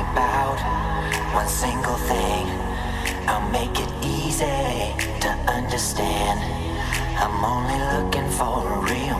about one single thing. I'll make it easy to understand. I'm only looking for a real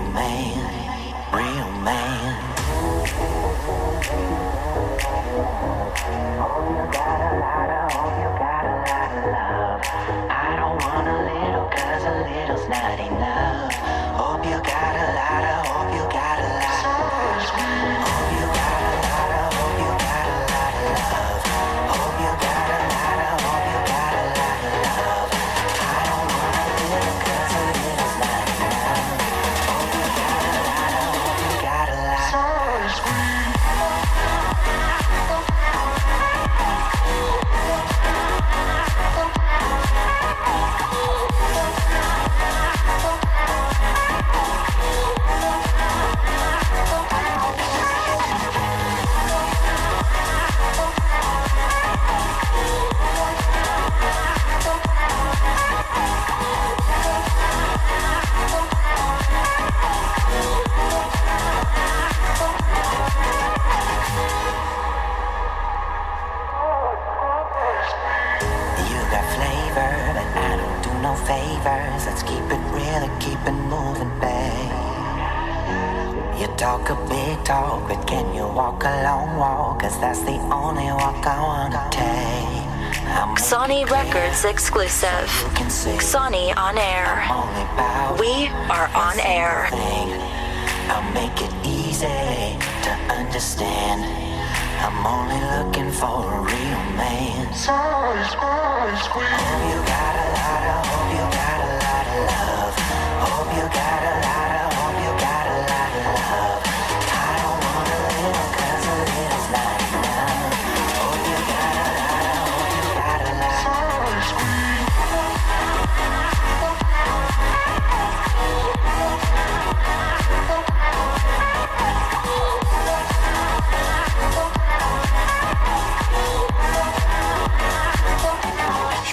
on air. We are on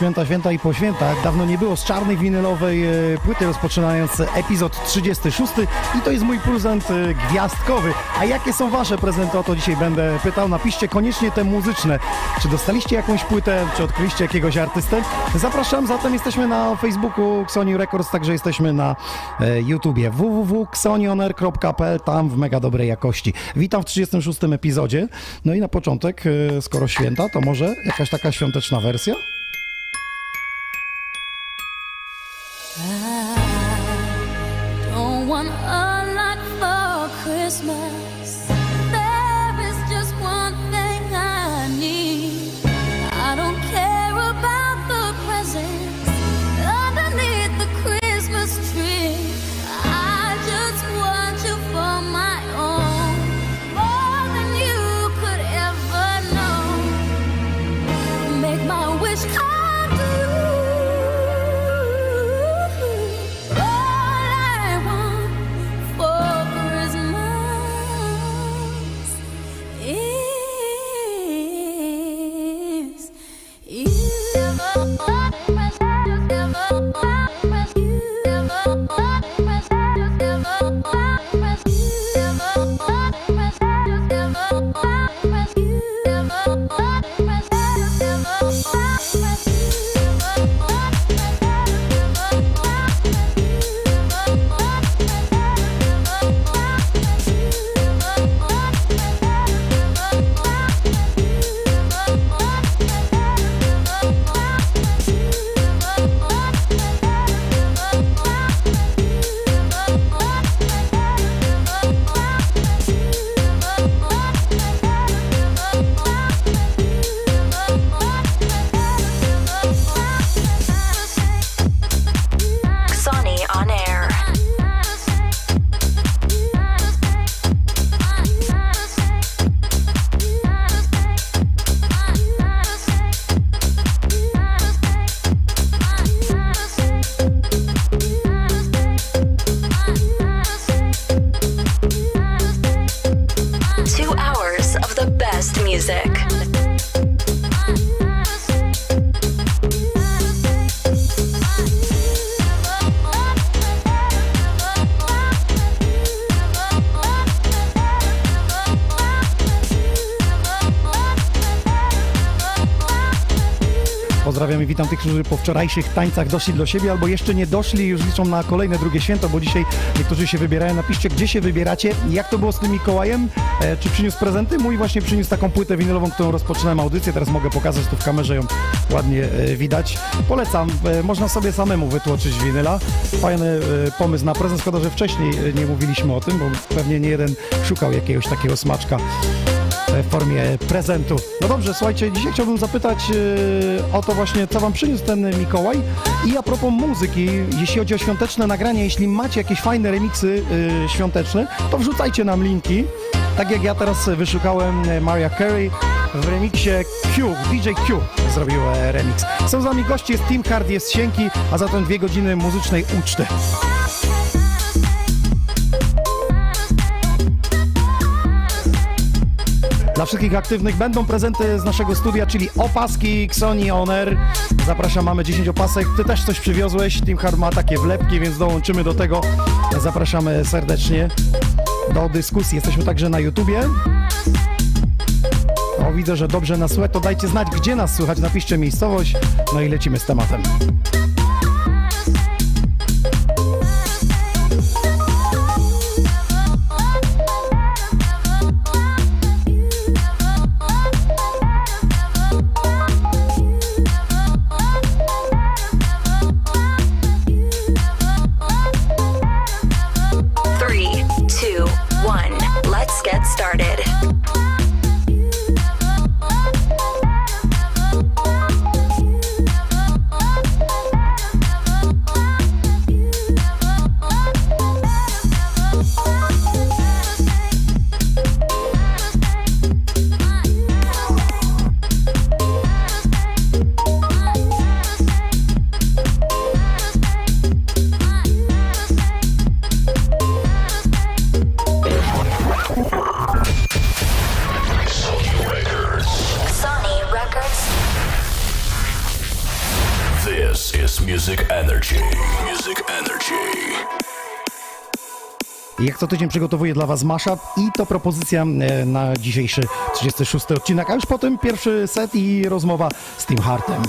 święta, święta i po świętach. Dawno nie było z czarnej winylowej e, płyty, rozpoczynając epizod 36 i to jest mój prezent e, gwiazdkowy. A jakie są wasze prezenty? O to dzisiaj będę pytał. Napiszcie koniecznie te muzyczne. Czy dostaliście jakąś płytę, czy odkryliście jakiegoś artystę? Zapraszam, zatem jesteśmy na Facebooku Xoni Records, także jesteśmy na e, YouTubie www.xonioner.pl, tam w mega dobrej jakości. Witam w 36 epizodzie. No i na początek, skoro święta, to może jakaś taka świąteczna wersja? I don't want a lot for Christmas. Witam tych, którzy po wczorajszych tańcach doszli do siebie albo jeszcze nie doszli już liczą na kolejne drugie święto, bo dzisiaj niektórzy się wybierają. Napiszcie, gdzie się wybieracie, jak to było z tym Mikołajem, e, czy przyniósł prezenty. Mój właśnie przyniósł taką płytę winylową, którą rozpoczynałem audycję, teraz mogę pokazać tu w kamerze, ją ładnie e, widać. Polecam, e, można sobie samemu wytłoczyć winyla. Fajny e, pomysł na prezent, szkoda, że wcześniej e, nie mówiliśmy o tym, bo pewnie nie jeden szukał jakiegoś takiego smaczka w formie prezentu. No dobrze, słuchajcie, dzisiaj chciałbym zapytać e, o to właśnie, co wam przyniósł ten Mikołaj. I a propos muzyki, jeśli chodzi o świąteczne nagrania, jeśli macie jakieś fajne remiksy e, świąteczne, to wrzucajcie nam linki. Tak jak ja teraz wyszukałem e, Mariah Carey w remiksie Q, DJ Q zrobił e, remix. Są z nami goście, jest Team Hard, jest Sienki, a zatem dwie godziny muzycznej uczty. Dla wszystkich aktywnych będą prezenty z naszego studia, czyli opaski Xoni On Air. Zapraszam, mamy 10 opasek. Ty też coś przywiozłeś. Team Hard ma takie wlepki, więc dołączymy do tego. Zapraszamy serdecznie do dyskusji. Jesteśmy także na YouTubie. O, widzę, że dobrze nas słychać. To dajcie znać, gdzie nas słychać. Napiszcie miejscowość. No i lecimy z tematem. Przygotowuję dla Was mashup i to propozycja e, na dzisiejszy 36 odcinek, a już potem pierwszy set i rozmowa z Tim Hartem.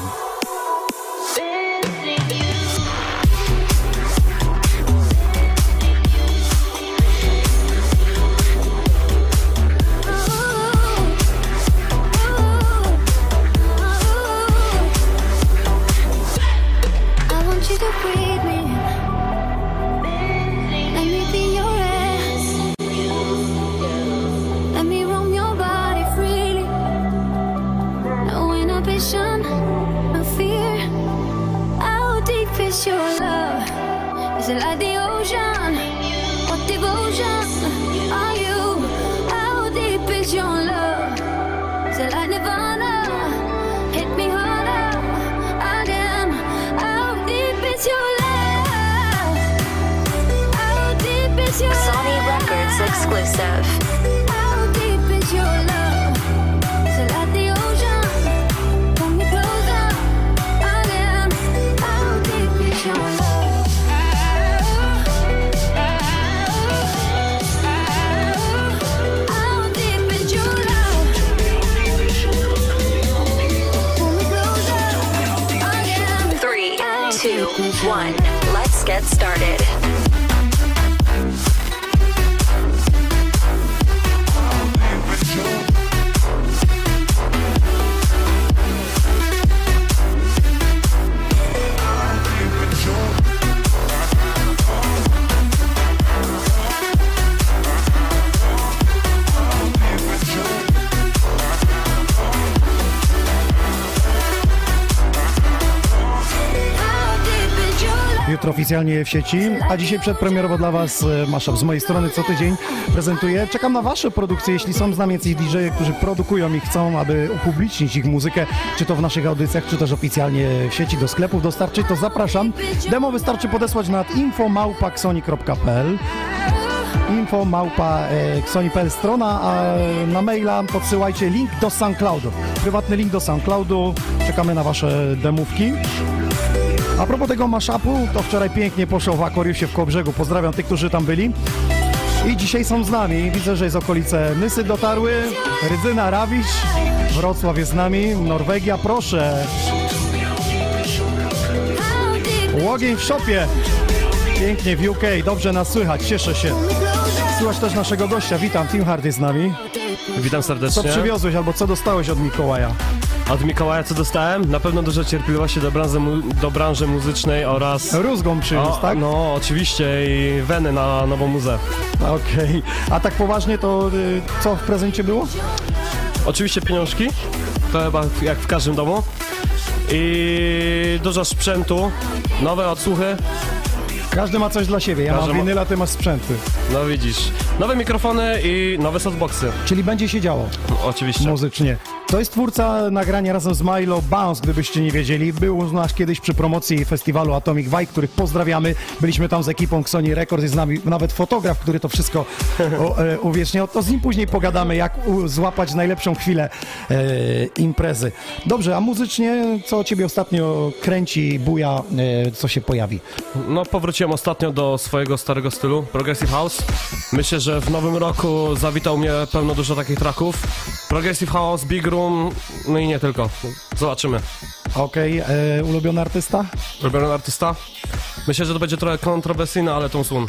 Oficjalnie w sieci, a dzisiaj przedpremierowo dla Was e, mashup z mojej strony co tydzień prezentuję. Czekam na Wasze produkcje, jeśli są z nami jacyś dj którzy produkują i chcą, aby upublicznić ich muzykę, czy to w naszych audycjach, czy też oficjalnie w sieci do sklepów dostarczyć, to zapraszam. Demo wystarczy podesłać na infomałpa.xoni.pl info małpa xoni.pl strona, a na maila podsyłajcie link do SoundCloudu. Prywatny link do SoundCloudu. Czekamy na Wasze demówki. A propos tego mashupu, to wczoraj pięknie poszło w Akwariusie w Kołbrzegu. Pozdrawiam tych, którzy tam byli. I dzisiaj są z nami. Widzę, że z okolice Nysy dotarły. Rydzyna, Rawisz. Wrocław jest z nami. Norwegia, proszę. Łogień w szopie. Pięknie w UK, dobrze nas słychać, cieszę się. Słychać też naszego gościa, witam, Tim Hard jest z nami. Witam Co serdecznie. przywiozłeś albo co dostałeś od Mikołaja? Od Mikołaja co dostałem? Na pewno dużo cierpliwości do branży, do branży muzycznej oraz... Rózgą przywiózł, O, tak? No, oczywiście i weny na nową muzę. Okej. A tak poważnie to y, co w prezencie było? Oczywiście pieniążki, to chyba jak w każdym domu. I dużo sprzętu, nowe odsłuchy, Każdy ma coś dla siebie. Ja Każdy mam ma- winyla, ty masz sprzęty. no widzisz, nowe mikrofony i nowe softboxy. Czyli będzie się działo Oczywiście. muzycznie. To jest twórca nagrania razem z Milo Bounce, gdybyście nie wiedzieli. Był u nas kiedyś przy promocji festiwalu Atomic Vibe, których pozdrawiamy. Byliśmy tam z ekipą Sony Records, jest z nami nawet fotograf, który to wszystko o, e, uwieczniał. To z nim później pogadamy, jak u, złapać najlepszą chwilę e, imprezy. Dobrze, a muzycznie, co ciebie ostatnio kręci, buja, e, co się pojawi? No, powróciłem ostatnio do swojego starego stylu, Progressive House. Myślę, że w nowym roku zawitał mnie pełno dużo takich tracków. Progressive House, Big Room, no i nie tylko. Zobaczymy. Okej, e, ulubiony artysta? Ulubiony artysta? Myślę, że to będzie trochę kontrowersyjne, ale Tom Sun.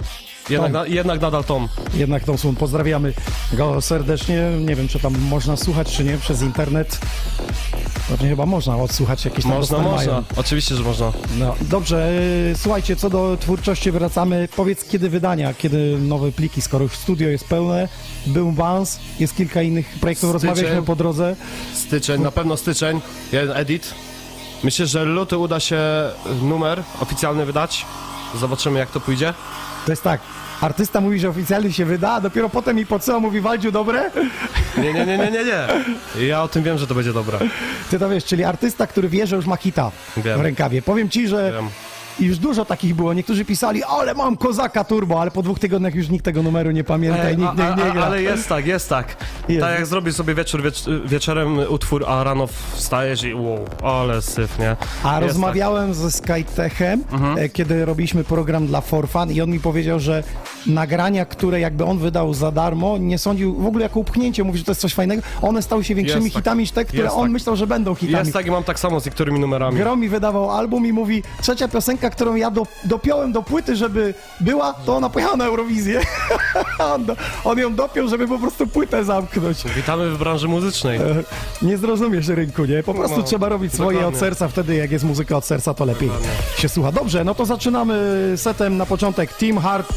Jednak, Tom. na, jednak nadal Tom. Jednak tą słon. Pozdrawiamy go serdecznie. Nie wiem, czy tam można słuchać, czy nie, przez internet. Pewnie chyba można odsłuchać jakieś tam Można, można. mają. Oczywiście, że można. No, dobrze, e, słuchajcie, co do twórczości wracamy. Powiedz, kiedy wydania, kiedy nowe pliki, skoro już studio jest pełne, był Vans, jest kilka innych projektów, Styczeń. rozmawialiśmy po drodze. Styczeń, na pewno styczeń. Jeden edit. Myślę, że luty uda się numer oficjalny wydać. Zobaczymy, jak to pójdzie. To jest tak, artysta mówi, że oficjalnie się wyda, a dopiero potem mi po co mówi, Waldziu, dobre? Nie, nie, nie, nie, nie, nie. Ja o tym wiem, że to będzie dobre. Ty to wiesz, czyli artysta, który wie, że już ma hita Wiem. w rękawie. Powiem ci, że Wiem. Już dużo takich było. Niektórzy pisali, ale mam kozaka turbo, ale po dwóch tygodniach już nikt tego numeru nie pamięta i nikt nie, nie gra. ale jest tak, jest tak. Jest. Tak jak zrobisz sobie wieczór wiecz, wieczorem utwór, a rano wstajesz i wow, ale syf, nie? A Jest tak. Mhm. rozmawiałem ze Skytechem, e, kiedy robiliśmy program dla For Fun i on mi powiedział, że nagrania, które jakby on wydał za darmo, nie sądził w ogóle jako upchnięcie, mówi, że to jest coś fajnego, one stały się większymi Jest tak. hitami niż te, które Jest on tak. myślał, że będą Tak. hitami. Jest tak i mam tak samo z niektórymi numerami. Gro mi wydawał album i mówi, trzecia piosenka, którą ja do, dopiąłem do płyty, żeby była, to ona pojechała na Eurowizję. on, on ją dopiął, żeby po prostu płytę zamknąć. Witamy w branży muzycznej. Nie zrozumiesz rynku, nie? Po prostu No, trzeba robić swoje dokładnie. od serca, wtedy jak jest muzyka od serca, to lepiej się słucha. Dobrze, no to zaczynamy setem na początek Team Hard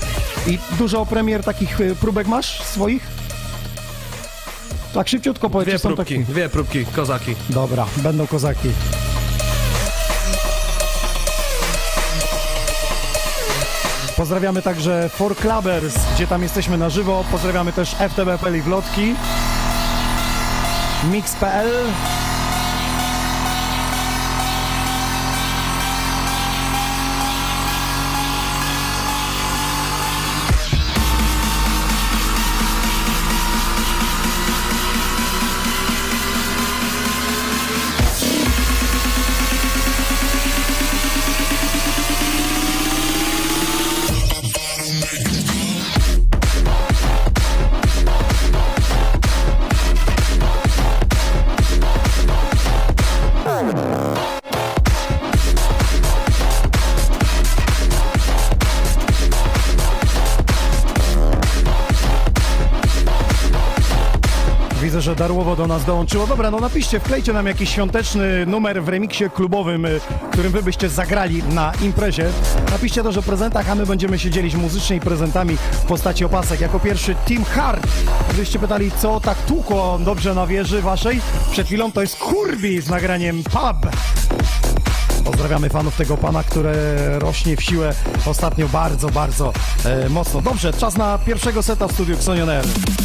i dużo premier takich y, próbek masz swoich? Tak szybciutko powiedz, Dwie próbki, takie. dwie próbki, kozaki. Dobra, będą kozaki. Pozdrawiamy także For Clubbers, gdzie tam jesteśmy na żywo. Pozdrawiamy też FTB.pl i Wlotki. Mix.pl nas dołączyło. Dobra, no napiszcie, wklejcie nam jakiś świąteczny numer w remiksie klubowym, y, którym wy byście zagrali na imprezie. Napiszcie też o prezentach, a my będziemy się dzielić muzycznie prezentami w postaci opasek. Jako pierwszy Team Hard. Gdybyście pytali, co tak tłukło dobrze na wieży waszej, przed chwilą to jest Kurbi z nagraniem Pub. Pozdrawiamy fanów tego pana, które rośnie w siłę ostatnio bardzo, bardzo e, mocno. Dobrze, czas na pierwszego seta w studiu Xonioner. The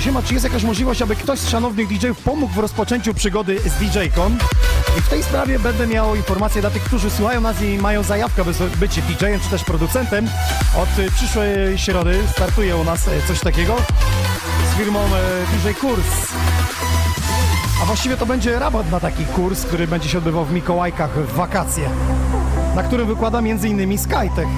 Czy jest jakaś możliwość, aby ktoś z szanownych DJ-ów pomógł w rozpoczęciu przygody z DJ-ką? I w tej sprawie będę miał informację dla tych, którzy słuchają nas i mają zajawkę, by być DJ-em czy też producentem. Od y, przyszłej środy startuje u nas y, coś takiego z firmą y, DJ Kurs. A właściwie to będzie rabat na taki kurs, który będzie się odbywał w Mikołajkach w wakacje, na którym wykłada m.in. Skytech.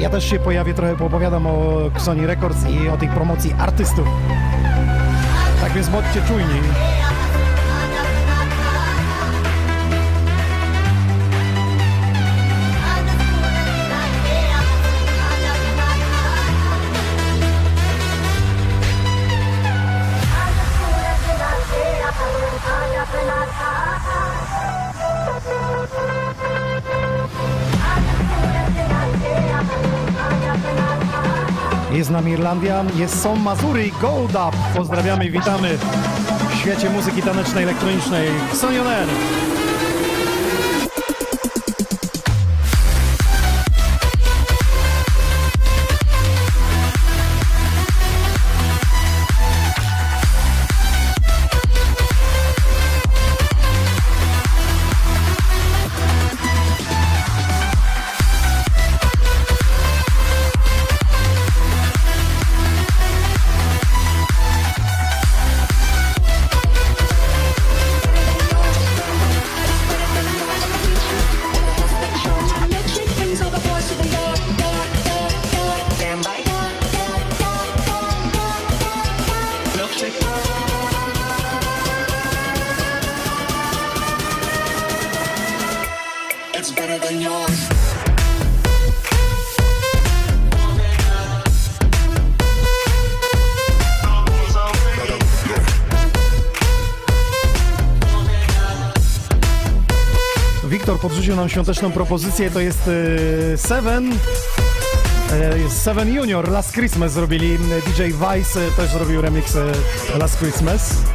Ja też się pojawię, trochę poopowiadam o Sony Records i o tej promocji artystów. Tak więc bądźcie czujni. Z nami Irlandia, jest są Mazury i Gold Up. Pozdrawiamy i witamy w świecie muzyki tanecznej, elektronicznej. Sony On Air. Podrzucił nam świąteczną propozycję, to jest e, Seven. e, Seven Junior, Last Christmas zrobili. DJ Vice też zrobił remix Last Christmas.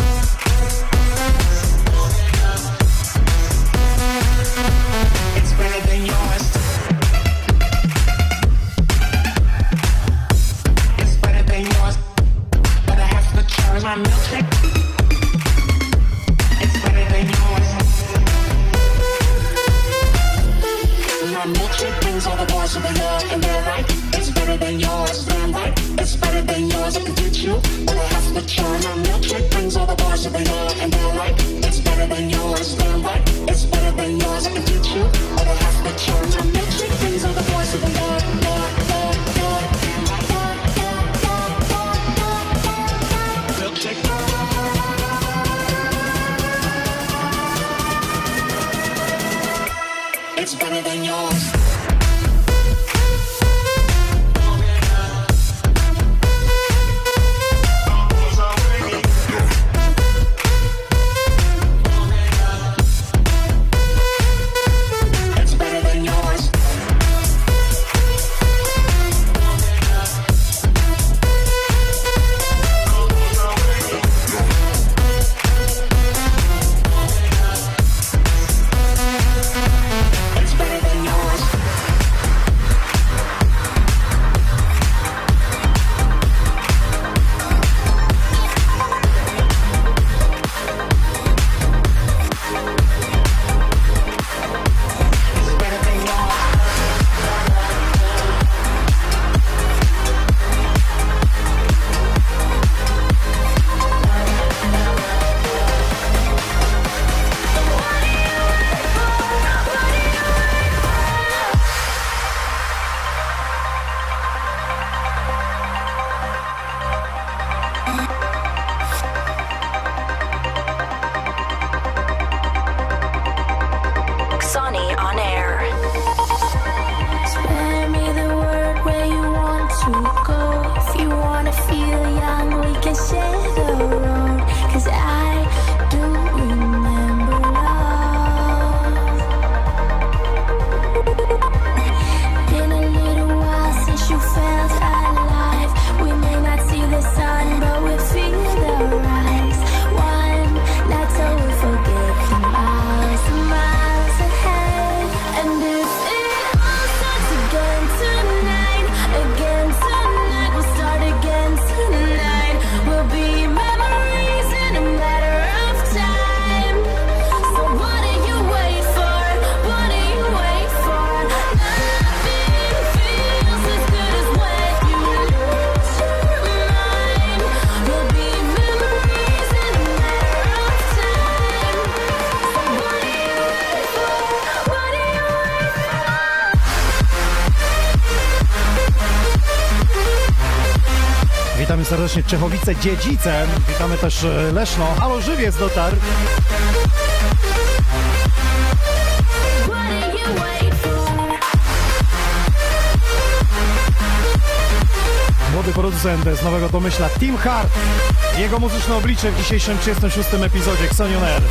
Serdecznie Czechowice Dziedzice. Witamy też e, Leszno. Halo, żywiec dotarł. Młody producent z nowego domyśla Team Hart. Jego muzyczne oblicze w dzisiejszym 36. epizodzie Xonion Air.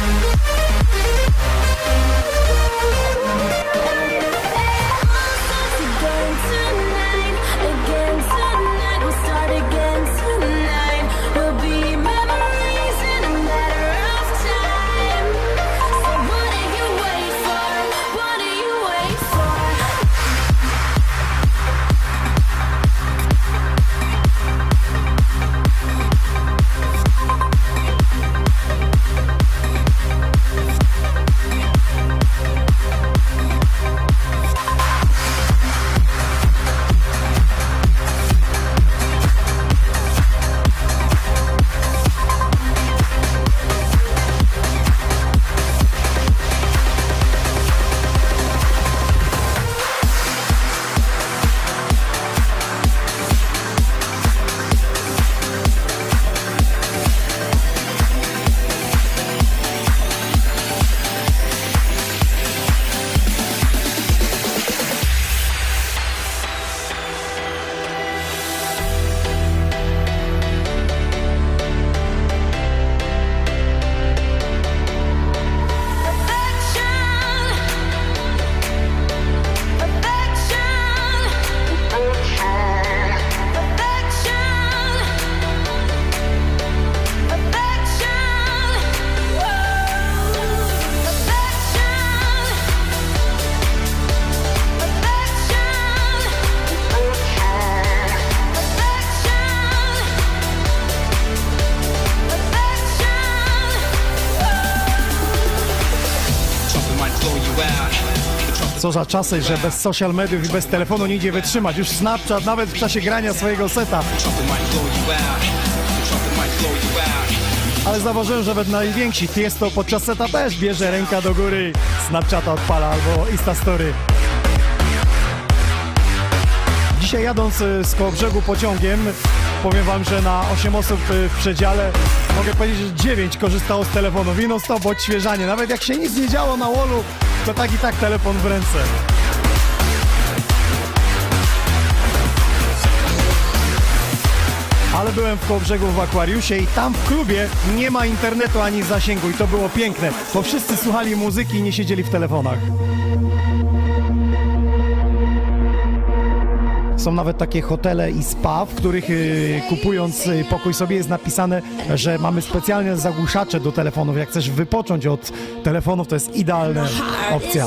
Za czasy, że bez social mediów i bez telefonu nie idzie wytrzymać. Już Snapchat nawet w czasie grania swojego seta. Ale zauważyłem, że nawet najwięksi Tiesto podczas seta też bierze ręka do góry. Snapchata odpala albo Instastory. Dzisiaj jadąc y, z koło brzegu pociągiem, powiem wam, że na 8 osób y, w przedziale mogę powiedzieć, że 9 korzystało z telefonu. Wino stop, odświeżanie. Nawet jak się nic nie działo na wallu, to tak i tak telefon w ręce. Ale byłem w Kołbrzegu w Akwariusie i tam w klubie nie ma internetu ani zasięgu i to było piękne, bo wszyscy słuchali muzyki i nie siedzieli w telefonach. Są nawet takie hotele i spa, w których y, kupując y, pokój sobie jest napisane, że mamy specjalne zagłuszacze do telefonów. Jak chcesz wypocząć od telefonów, to jest idealna opcja.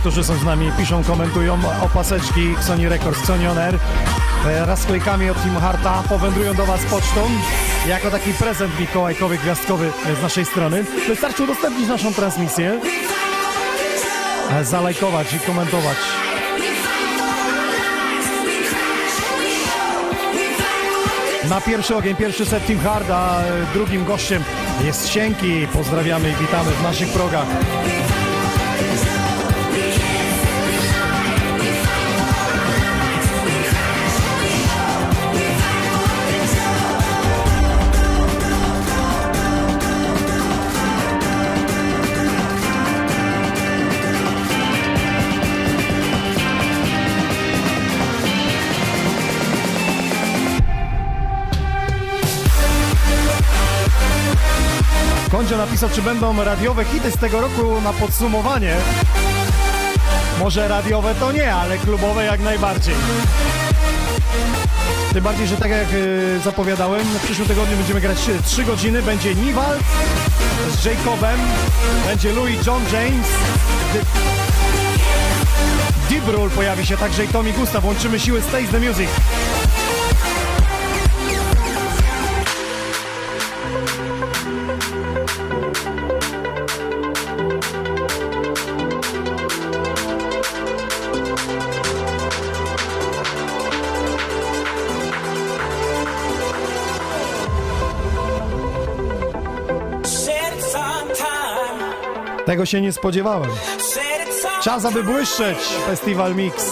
Którzy są z nami, piszą, komentują opaseczki Sony Records, Sony On Air e, raz klejkami od Team Harta powędrują do Was pocztą jako taki prezent mikołajkowy, gwiazdkowy e, z naszej strony. Wystarczy udostępnić naszą transmisję, e, zalajkować i komentować. Na pierwszy ogień, pierwszy set Team Hard, a e, drugim gościem jest Sienki. Pozdrawiamy i witamy w naszych progach. Napisał, czy będą radiowe hity z tego roku na podsumowanie. Może radiowe to nie, ale klubowe jak najbardziej. Tym bardziej, że tak jak y, zapowiadałem, w przyszłym tygodniu będziemy grać 3 godziny. Będzie Niwald z Jacobem, będzie Louis John James, Rule pojawi się także i Tommy Gustav. Łączymy siły Stays the Music. Tego się nie spodziewałem. Czas, aby błyszczeć. Festival Mix.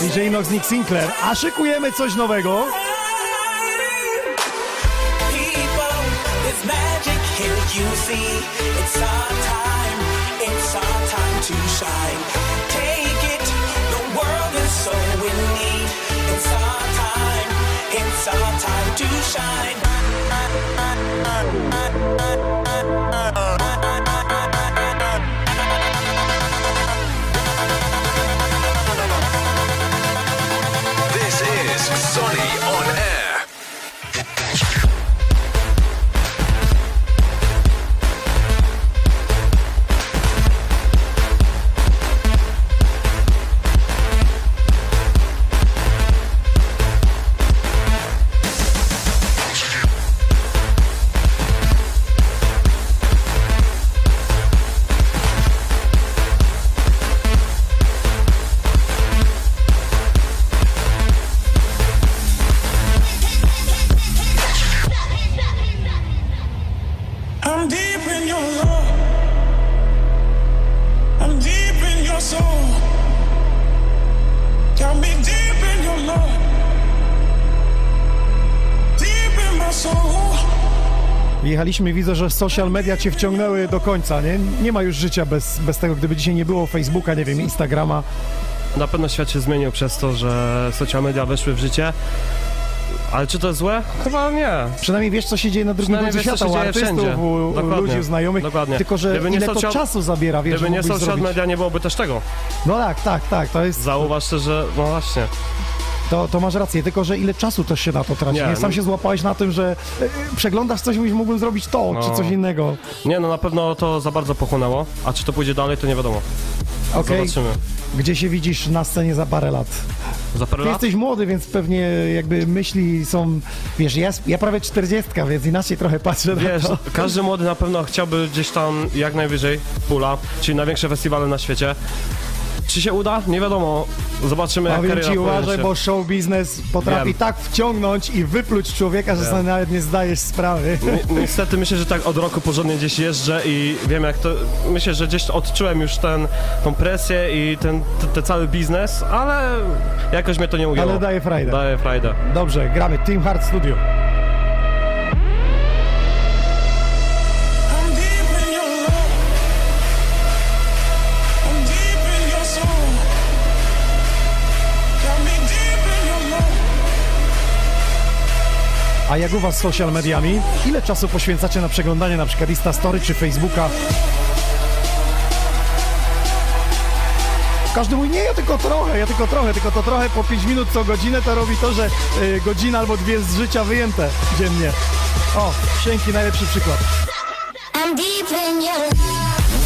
DJ Inox Nick Sinclair. A szykujemy coś nowego. Jechaliśmy, widzę, że social media cię wciągnęły do końca, nie? Nie ma już życia bez, bez tego, gdyby dzisiaj nie było Facebooka, nie wiem, Instagrama. Na pewno świat się zmienił przez to, że social media weszły w życie. Ale czy to jest złe? Chyba nie. Przynajmniej wiesz, co się dzieje na drugim końcu świata, u artystów, u, u Dokładnie. ludzi, u znajomych. Dokładnie. Tylko, że Gdyby ile to social- czasu zabiera, wiesz, Gdyby nie social zrobić. media, nie byłoby też tego. No tak, tak, tak, to jest, Zauważ że no właśnie. To, to masz rację, tylko, że ile czasu też się na to traci, Nie, nie? Sam no- się złapałeś na tym, że y, przeglądasz coś i mówisz, mógłbym zrobić to, No. czy coś innego. Nie, no na pewno to za bardzo pochłonęło, a czy to pójdzie dalej, to nie wiadomo. Okej, Zobaczymy. gdzie się widzisz na scenie za parę lat? Za parę Ty lat? jesteś młody, więc pewnie jakby myśli są, wiesz, ja, ja prawie 40, więc inaczej trochę patrzę Wiesz, na to. każdy młody na pewno chciałby gdzieś tam jak najwyżej pula, czyli największe festiwale na świecie. Czy się uda? Nie wiadomo. Zobaczymy, jak Powiem kariera ci, uważaj, się. bo show biznes potrafi Wiem. tak wciągnąć i wypluć człowieka, że sobie nawet nie zdajesz sprawy. Ni- Niestety myślę, że tak od roku porządnie gdzieś jeżdżę i wiem jak to... Myślę, że gdzieś odczułem już ten, tą presję i ten, te, te cały biznes, ale jakoś mnie to nie ujęło. Ale daje frajdę. Daje frajdę. Dobrze, gramy Team Hard Studio. A jak u was z social mediami? Ile czasu poświęcacie na przeglądanie na przykład Insta Story czy Facebooka? Każdy mówi, nie, ja tylko trochę, ja tylko trochę, tylko to trochę po 5 minut co godzinę to robi to, że y, godzina albo dwie z życia wyjęte dziennie. O, Sienki, najlepszy przykład. I'm deep in your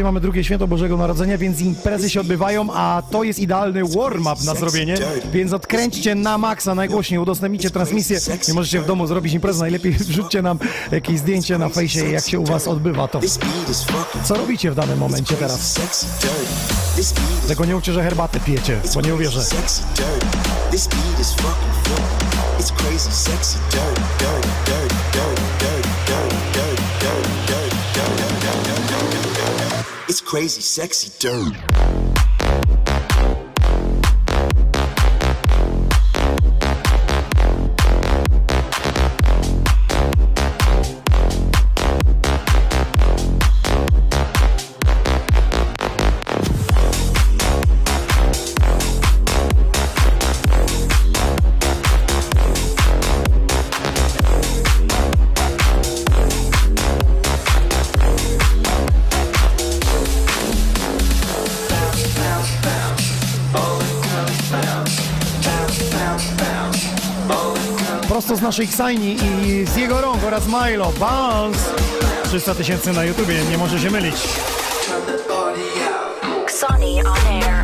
dzisiaj mamy drugie święto Bożego Narodzenia, więc imprezy się odbywają, a to jest idealny warm-up na zrobienie, więc odkręćcie na maksa najgłośniej, udostępnijcie transmisję. Nie możecie w domu zrobić imprezę, najlepiej wrzućcie nam jakieś zdjęcie na fejsie, jak się u was odbywa to. Co robicie w danym momencie teraz? Tego nie uczę, że herbatę pijecie, bo nie uwierzę. It's crazy, sexy, dirty, dirty, dirty, dirty, It's crazy, sexy, dirty. Prosto z naszej Ksajni i z jego rąk oraz Milo, Bounce! 300 tysięcy na YouTubie, nie może się mylić. On air.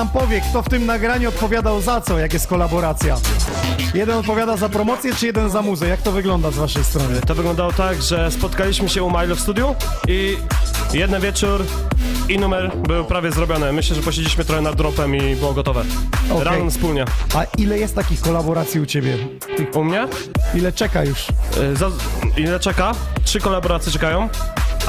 Nam powie, kto w tym nagraniu odpowiadał za co, jak jest kolaboracja. Jeden odpowiada za promocję, czy jeden za muzę? Jak to wygląda z waszej strony? To wyglądało tak, że spotkaliśmy się u Milo w studiu i jeden wieczór i numer był prawie zrobiony. Myślę, że posiedzieliśmy trochę nad dropem i było gotowe. Okej. Rano wspólnie. A ile jest takich kolaboracji u ciebie? U mnie? Ile czeka już? Y, Za, ile czeka? Trzy kolaboracje czekają.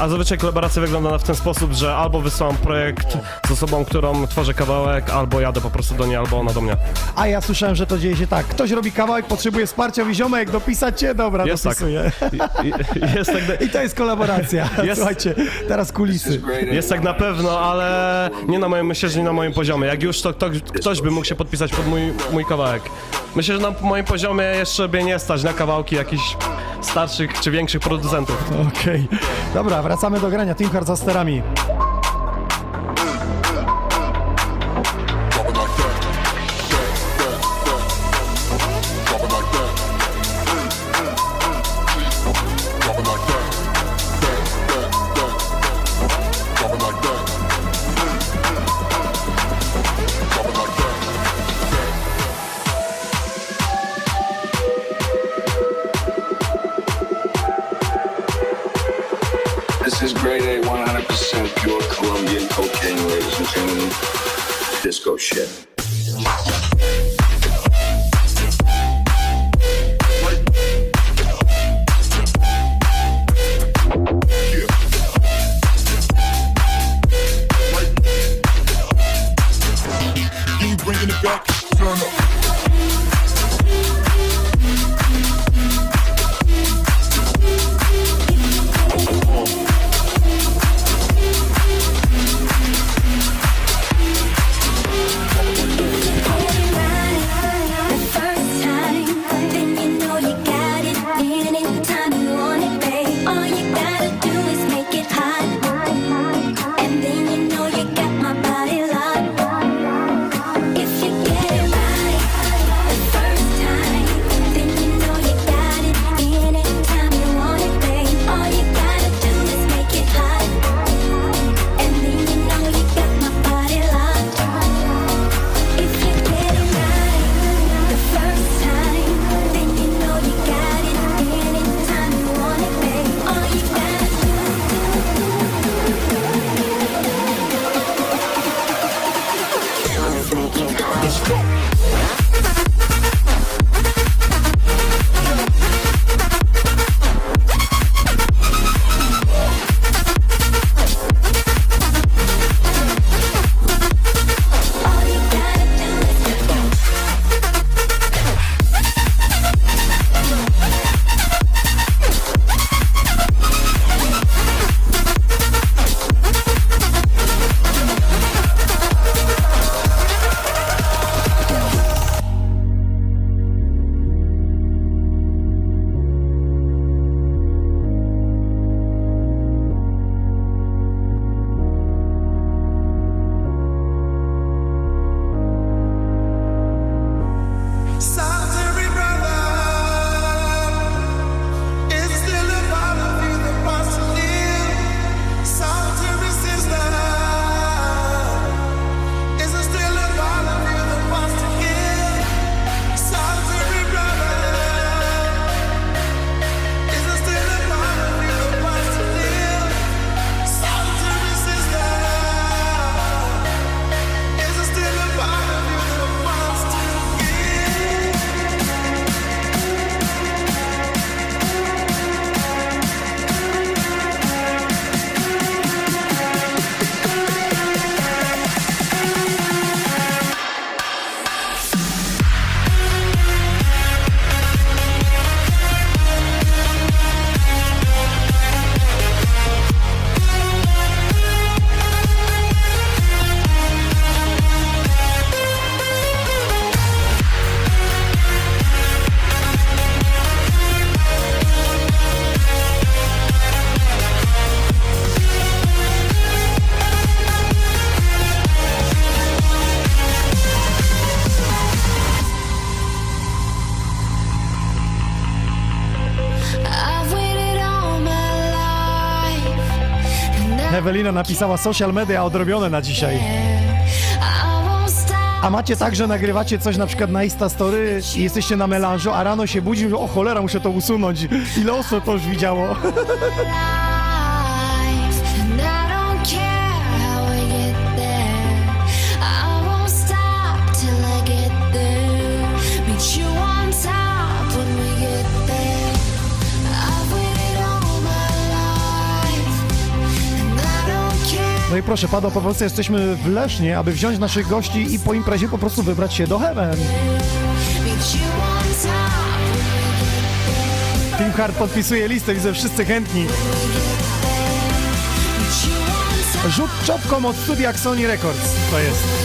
A zazwyczaj kolaboracja wygląda w ten sposób, że albo wysyłam projekt z osobą, którą tworzę kawałek, albo jadę po prostu do niej, albo ona do mnie. A ja słyszałem, że to dzieje się tak. Ktoś robi kawałek, potrzebuje wsparcia, mówi ziomek, dopisać cię, dobra, Jest tak. dopisuję. I, i, jest tak. I to jest kolaboracja. Jest- Słuchajcie, teraz kulisy. Jest tak na pewno, ale nie na moim, myślę, że nie na moim poziomie. Jak już to ktoś, ktoś by mógł się podpisać pod mój, mój kawałek. Myślę, że na moim poziomie jeszcze by nie stać na kawałki jakichś starszych czy większych producentów. Okej. Dobra, wracamy do grania. Team Hard za sterami. Napisała social media odrobione na dzisiaj. A macie tak, że nagrywacie coś na przykład na Insta Story i jesteście na melanżu, a rano się budził, że o cholera, muszę to usunąć. Ile osób to już widziało? No i proszę, pada po prostu. jesteśmy w Lesznie, aby wziąć naszych gości i po imprezie po prostu wybrać się do Heaven. Team Hard podpisuje listę, widzę wszyscy chętni. Rzut czopką od studia Sony Records. To jest.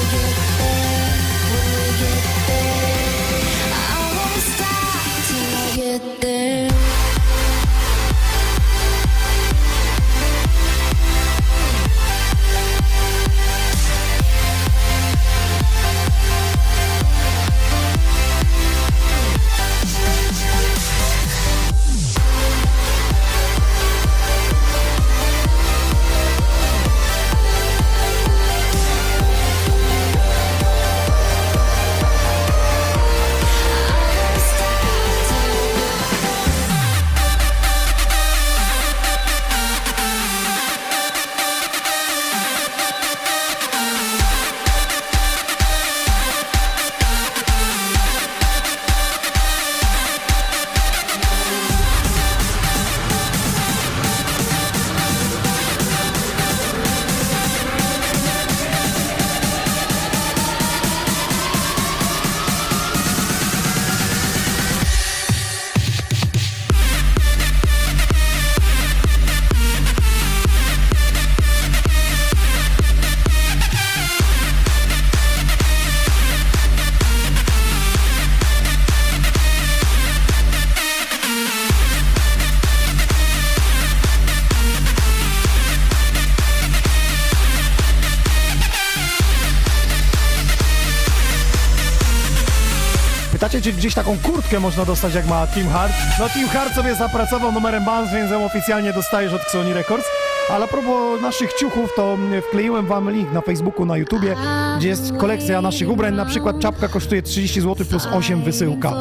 Gdzieś taką kurtkę można dostać, jak ma Team Hard? No Team Hard sobie zapracował numerem Bands, więc ją oficjalnie dostajesz od Sony Records. Ale a propos naszych ciuchów, to mm, wkleiłem wam link na Facebooku, na YouTubie, gdzie jest kolekcja naszych ubrań. Na przykład czapka kosztuje 30 zł plus 8 wysyłka.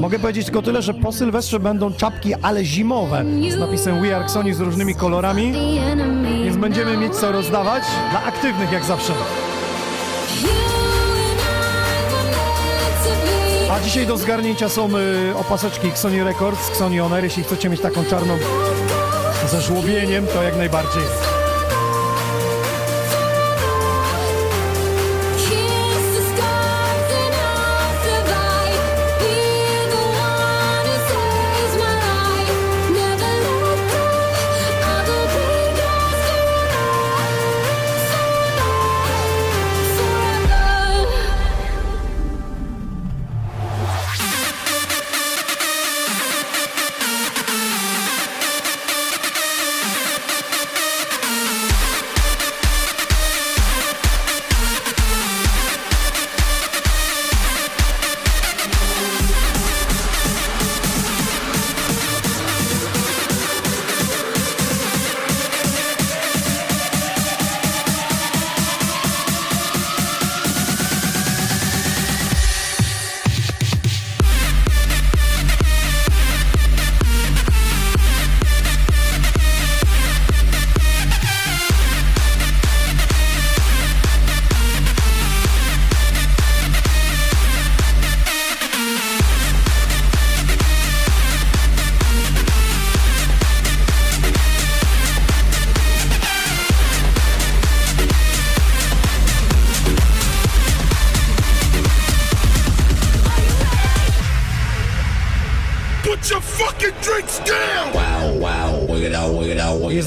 Mogę powiedzieć tylko tyle, że po Sylwestrze będą czapki, ale zimowe, z napisem We Are Sony z różnymi kolorami, będziemy mieć co rozdawać dla aktywnych jak zawsze. A dzisiaj do zgarnięcia są y, opaseczki Sony Records, Sony Honor. Jeśli chcecie mieć taką czarną ze żłobieniem, to jak najbardziej.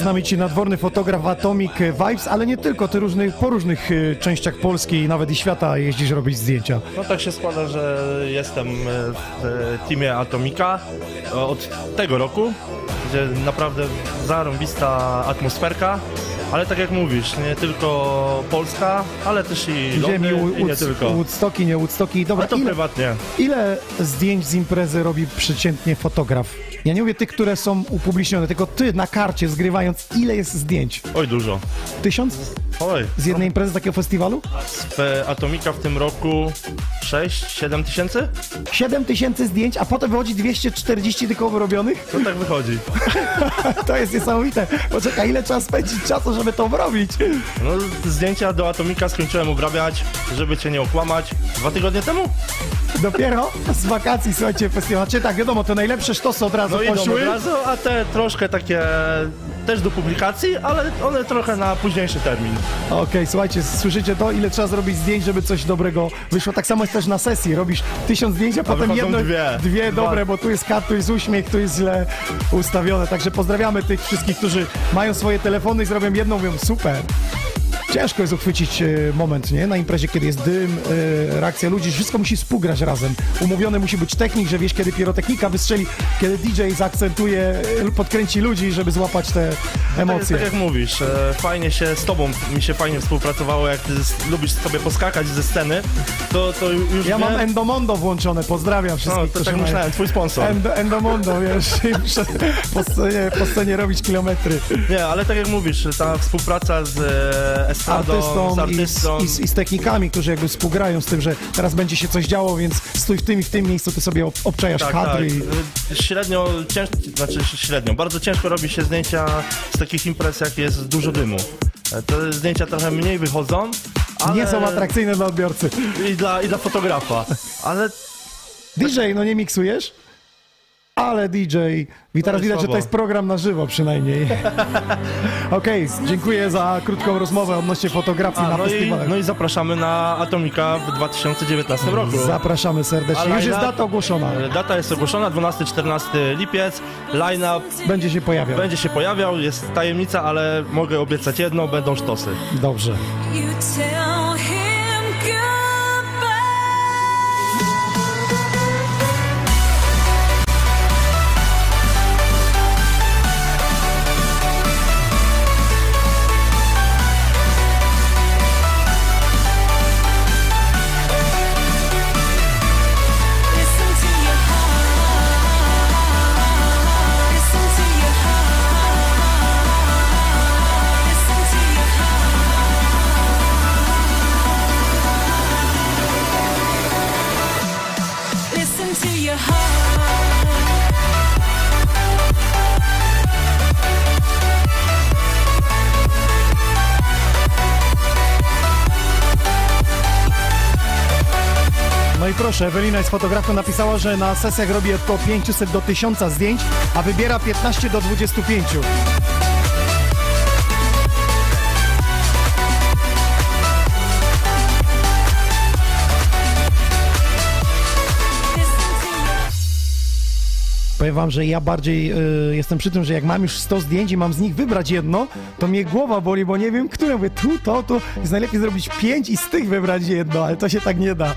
Nami ci nadworny fotograf Atomic Vibes, ale nie tylko, ty różnych, po różnych y, częściach Polski i nawet i świata jeździsz robić zdjęcia. No tak się składa, że jestem e, w e, teamie Atomika e, od tego roku, gdzie naprawdę zarąbista atmosferka, ale tak jak mówisz, nie tylko Polska, ale też i Londyn i nie Wood- tylko. Woodstocki, nie Woodstocki. Dobra, Ale to ile, prywatnie. ile zdjęć z imprezy robi przeciętnie fotograf? Ja nie mówię tych, które są upublicznione, tylko ty na karcie zgrywając, ile jest zdjęć? Oj, dużo. Tysiąc? Oj, Z jednej imprezy takiego festiwalu? w e, Atomika w tym roku 6-7 tysięcy? 7 tysięcy zdjęć, a potem wychodzi 240 tylko wyrobionych? To tak wychodzi. To jest niesamowite. Poczekaj, ile trzeba spędzić czasu, żeby to robić? No, zdjęcia do Atomika skończyłem obrabiać, żeby cię nie okłamać, dwa tygodnie temu. Dopiero z wakacji, słuchajcie, festiwal. Znaczy tak, wiadomo, te najlepsze sztosy od razu No idą od razu, a te troszkę takie też do publikacji, ale one trochę na późniejszy termin. Okej, słuchajcie, słyszycie to, ile trzeba zrobić zdjęć, żeby coś dobrego wyszło. Tak samo jest też na sesji. Robisz tysiąc zdjęć, a, potem wychodzą jedno, dwie. dwie Dwa. dobre, bo tu jest kat, tu jest uśmiech, tu jest źle ustawione. Także pozdrawiamy tych wszystkich, którzy mają swoje telefony i zrobią jedną, mówią super. Ciężko jest uchwycić e, moment, nie? Na imprezie, kiedy jest dym, e, reakcja ludzi, wszystko musi współgrać razem. Umówiony musi być technik, że wiesz, kiedy pirotechnika wystrzeli, kiedy DJ zaakcentuje, e, podkręci ludzi, żeby złapać te To jest emocje. tak jak mówisz, fajnie się z tobą, mi się fajnie współpracowało, jak ty lubisz sobie poskakać ze sceny, to, to już Ja mam Endomondo włączone, pozdrawiam wszystkich, No, to tak mają myślałem, twój sponsor. Endo, Endomondo, wiesz, po scenie, po scenie robić kilometry. Nie, ale tak jak mówisz, ta współpraca z estradą, Artystą, z i, artystą, z, i, z, i z technikami, którzy jakby współgrają z tym, że teraz będzie się coś działo, więc stój w tym i w tym miejscu, ty sobie ob- obczajasz tak, kadry. tak. I... E, Średnio, cięż... znaczy średnio, bardzo ciężko robi się zdjęcia z takich imprez, jak jest dużo dymu. E, Te zdjęcia trochę mniej wychodzą, ale... Nie są atrakcyjne dla odbiorcy. I dla, I dla fotografa, ale DJ, no nie miksujesz? Ale DJ. I teraz widać, że to jest program na żywo przynajmniej. Okej, dziękuję za krótką rozmowę odnośnie fotografii A, na no, i, no i zapraszamy na Atomika w 2019 roku. Zapraszamy serdecznie. Już jest data ogłoszona. E, Data jest ogłoszona, 12-14 lipiec. Line-up Będzie się pojawiał. będzie się pojawiał, jest tajemnica, ale mogę obiecać jedno, będą sztosy. Dobrze. Proszę, Ewelina jest fotografką, napisała, że na sesjach robi od 500 do 1000 zdjęć, a wybiera 15 do 25. Powiem wam, że ja bardziej y, jestem przy tym, że jak mam już 100 zdjęć i mam z nich wybrać jedno, to mnie głowa boli, bo nie wiem, które. Mówię, tu, to, tu. Jest najlepiej zrobić 5 i z tych wybrać jedno, ale to się tak nie da.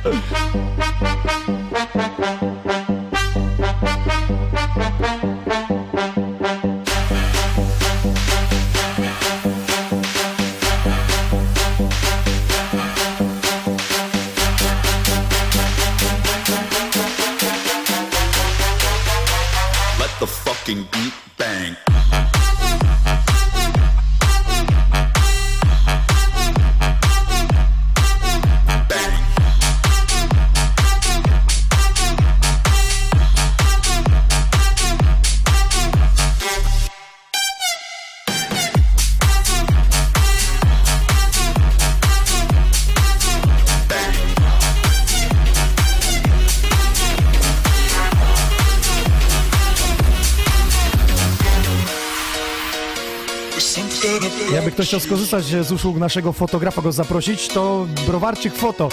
Ktoś chciał skorzystać z usług naszego fotografa, go zaprosić, to Browarczyk Foto.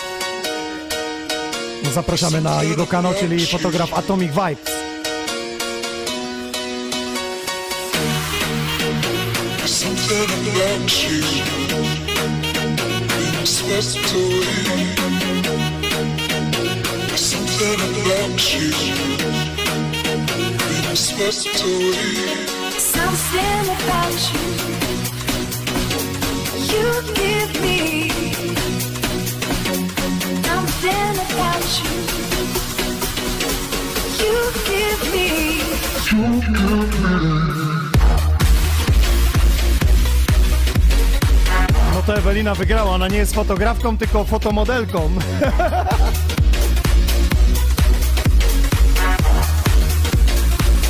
Zapraszamy na jego kanał, czyli fotograf Atomic Vibes. Something about you Ewelina wygrała, ona nie jest fotografką, tylko fotomodelką.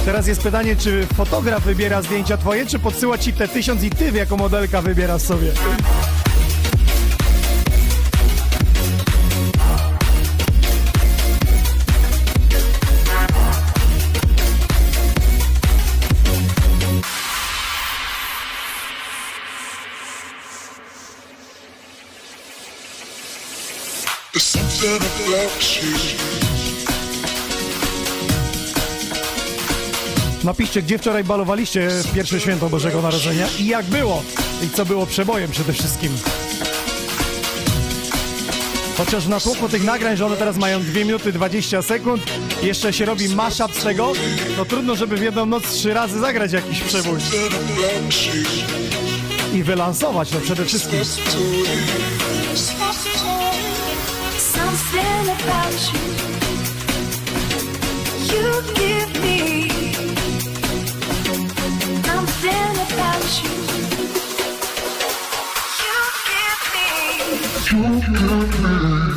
Teraz jest pytanie, czy fotograf wybiera zdjęcia twoje, czy podsyła ci te tysiąc i ty jako modelka wybierasz sobie. Napiszcie, gdzie wczoraj balowaliście w pierwsze święto Bożego Narodzenia i jak było. I co było przebojem przede wszystkim. Chociaż na tłoku tych nagrań, że one teraz mają 2 minuty 20 sekund, jeszcze się robi mashup z tego, to trudno, żeby w jedną noc trzy razy zagrać jakiś przebój. I wylansować to przede wszystkim. Something about you. You give me something about you. You give me. You give me.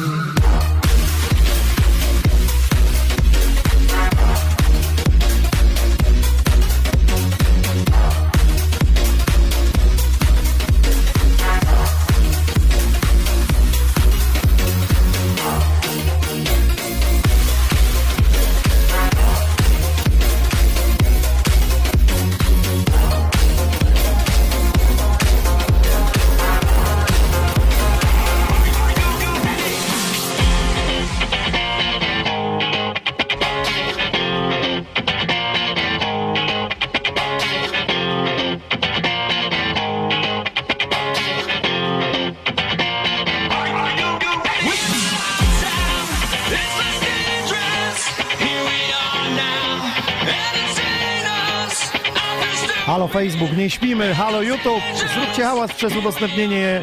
Facebook, nie śpimy, halo YouTube, zróbcie hałas przez udostępnienie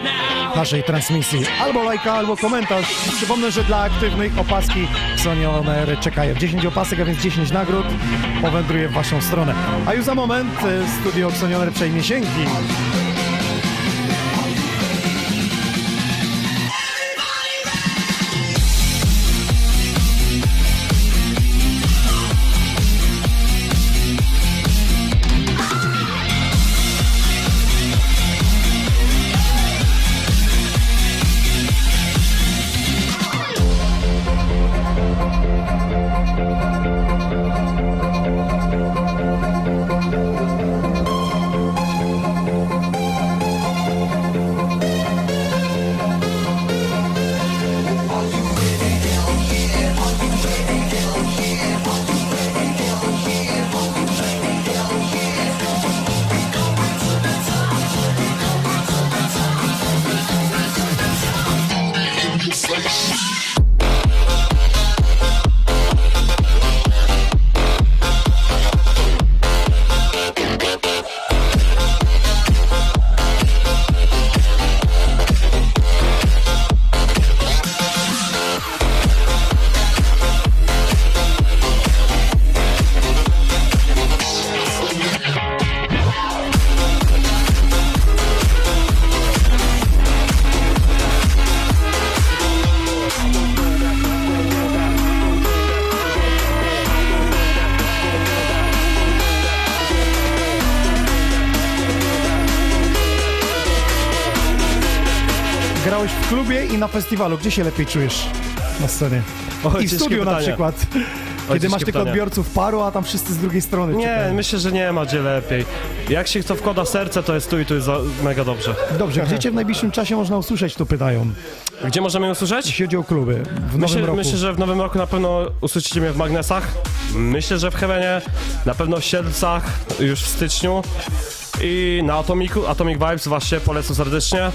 naszej transmisji. Albo lajka, albo komentarz. Przypomnę, że dla aktywnych opaski Sony On Air czekają 10 opasek, a więc 10 nagród powędruje w waszą stronę. A już za moment e, studio Sony On Air przejmie sięgi. I na festiwalu. Gdzie się lepiej czujesz na scenie? O, I w studiu na pytanie. przykład. Kiedy ciężkie masz tylko odbiorców paru, a tam wszyscy z drugiej strony Nie, czekają. myślę, że nie ma gdzie lepiej. Jak się to wkłada serce, to jest tu i tu jest za, mega dobrze. Dobrze, gdzie cię w najbliższym czasie można usłyszeć, tu pytają. Gdzie możemy ją usłyszeć? Jeśli chodzi o kluby, w nowym Myślę, roku. myślę, że w nowym roku na pewno usłyszycie mnie w Magnesach. Myślę, że w Heavenie, na pewno w Siedlcach już w styczniu. I na Atomiku, Atomic Vibes właśnie polecam serdecznie.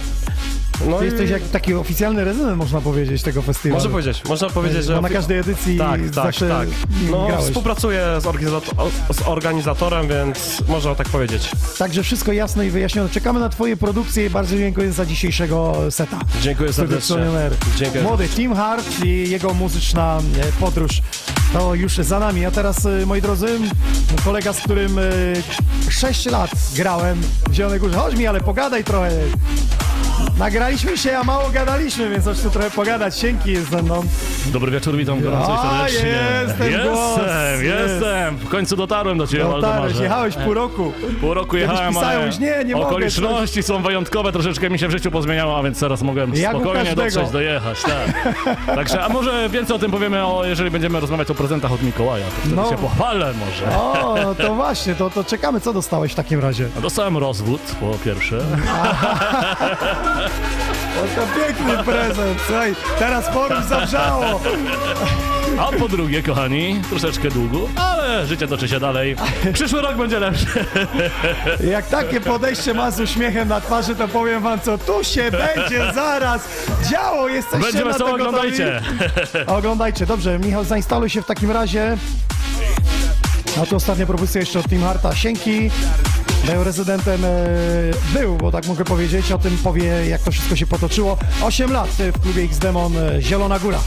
No Ty i jesteś jak taki oficjalny rezydent, można powiedzieć, tego festiwalu. Można powiedzieć, można powiedzieć, że... Bo na każdej edycji Tak, tak, tak. No, grałeś. współpracuję z, z organizatorem, więc można tak powiedzieć. Także wszystko jasne i wyjaśnione. Czekamy na twoje produkcje i bardzo dziękuję za dzisiejszego seta. Dziękuję serdecznie. Dziękuję. Młody Tim Hart i jego muzyczna e, podróż. To już za nami. A teraz, e, moi drodzy, kolega, z którym 6 lat grałem w Zielonej Górze. Chodź mi, ale pogadaj trochę. Nagraliśmy się, a mało gadaliśmy, więc chodź tu trochę pogadać. Sienki jest ze mną. Dobry wieczór, witam gorąco i A, serdecznie. jest ten głos, Jestem, jest. jestem. W końcu dotarłem do ciebie, Dotarłeś, Waldemarze. jechałeś pół roku. Pół roku jechałem, ale już nie, nie mogę, okoliczności są wyjątkowe, troszeczkę mi się w życiu pozmieniało, a więc teraz mogę Jak u spokojnie każdego. dotrzeć, dojechać, tak. Także, a może więcej o tym powiemy, o, jeżeli będziemy rozmawiać o prezentach od Mikołaja, to wtedy No. się pochwalę może. O, to właśnie, to, to czekamy, co dostałeś w takim razie. Dostałem rozwód, po pierwsze. O, to piękny prezent, słuchaj, teraz forum zawrzało. A po drugie, kochani, troszeczkę długo, ale życie toczy się dalej. Przyszły rok będzie lepszy. Jak takie podejście ma z uśmiechem na twarzy, to powiem wam, co tu się będzie zaraz działo. Jesteście Będzie na gotowi? oglądajcie. Oglądajcie, dobrze. Michał, zainstaluj się w takim razie. A to ostatnia propozycja jeszcze od Team Harta. Sienki. Był rezydentem, e, był, bo tak mogę powiedzieć, o tym powie, jak to wszystko się potoczyło. 8 lat w klubie X-Demon e, Zielona Góra.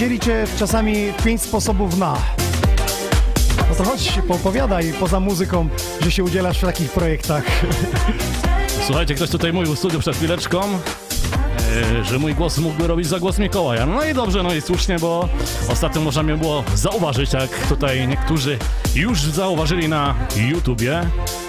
Widzieli cię czasami pięć sposobów na? No to chodź, poopowiadaj poza muzyką, że się udzielasz w takich projektach. Słuchajcie, ktoś tutaj mówił w studiu przed chwileczką, e, że mój głos mógłby robić za głos Mikołaja. No i dobrze, no i słusznie, bo ostatnio można mnie było zauważyć, jak tutaj niektórzy już zauważyli na YouTubie,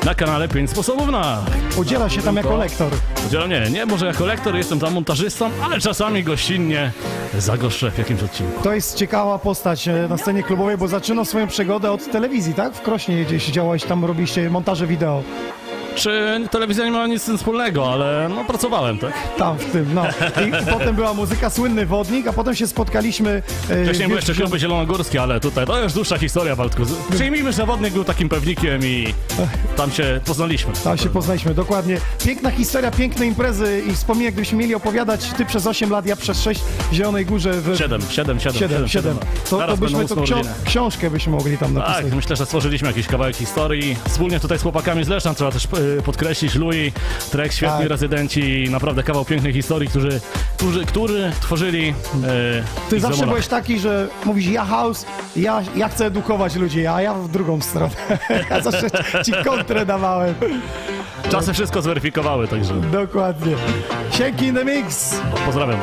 na kanale 5 sposobów na. Udziela się tam jako lektor. Udzielam, nie, nie, może jako lektor jestem tam montażystą, ale czasami gościnnie zagoszczę w jakimś odcinku. To jest ciekawa postać e, na scenie klubowej, bo zaczynał swoją przygodę od telewizji, tak? W Krośnie gdzieś działałeś, tam robiliście montaże wideo. Czy telewizja nie ma nic z tym wspólnego, ale no pracowałem, tak? Tam, w tym, no. I, potem była muzyka Słynny Wodnik, a potem się spotkaliśmy... e, Wcześniej były jeszcze kluby zielonogórskie, ale tutaj to już dłuższa historia, Waldku. Przyjmijmy, że Wodnik był takim pewnikiem i tam się poznaliśmy. Tam się poznaliśmy, dokładnie. Piękna historia, piękne imprezy i wspomnij, gdybyśmy mieli opowiadać, ty przez 8 lat, ja przez 6 w Zielonej Górze. W... 7, 7, 7. 7, 7. To, to byśmy to ósme książkę byśmy mogli tam napisać. Tak, myślę, że stworzyliśmy jakiś kawałek historii. Wspólnie tutaj z chłopakami z Leszna, trzeba też y, podkreślić, Louis, Trek, świetni Tak. rezydenci, naprawdę kawał pięknej historii, którzy, którzy, którzy tworzyli y, Ty zawsze byłeś taki, że mówisz ja house, ja, ja chcę edukować ludzi, a ja w drugą stronę. ja zawsze ci kontrę dawałem. Czasy wszystko zweryfikowały, także Dokładnie. Sienki in the mix. pozdrawiam.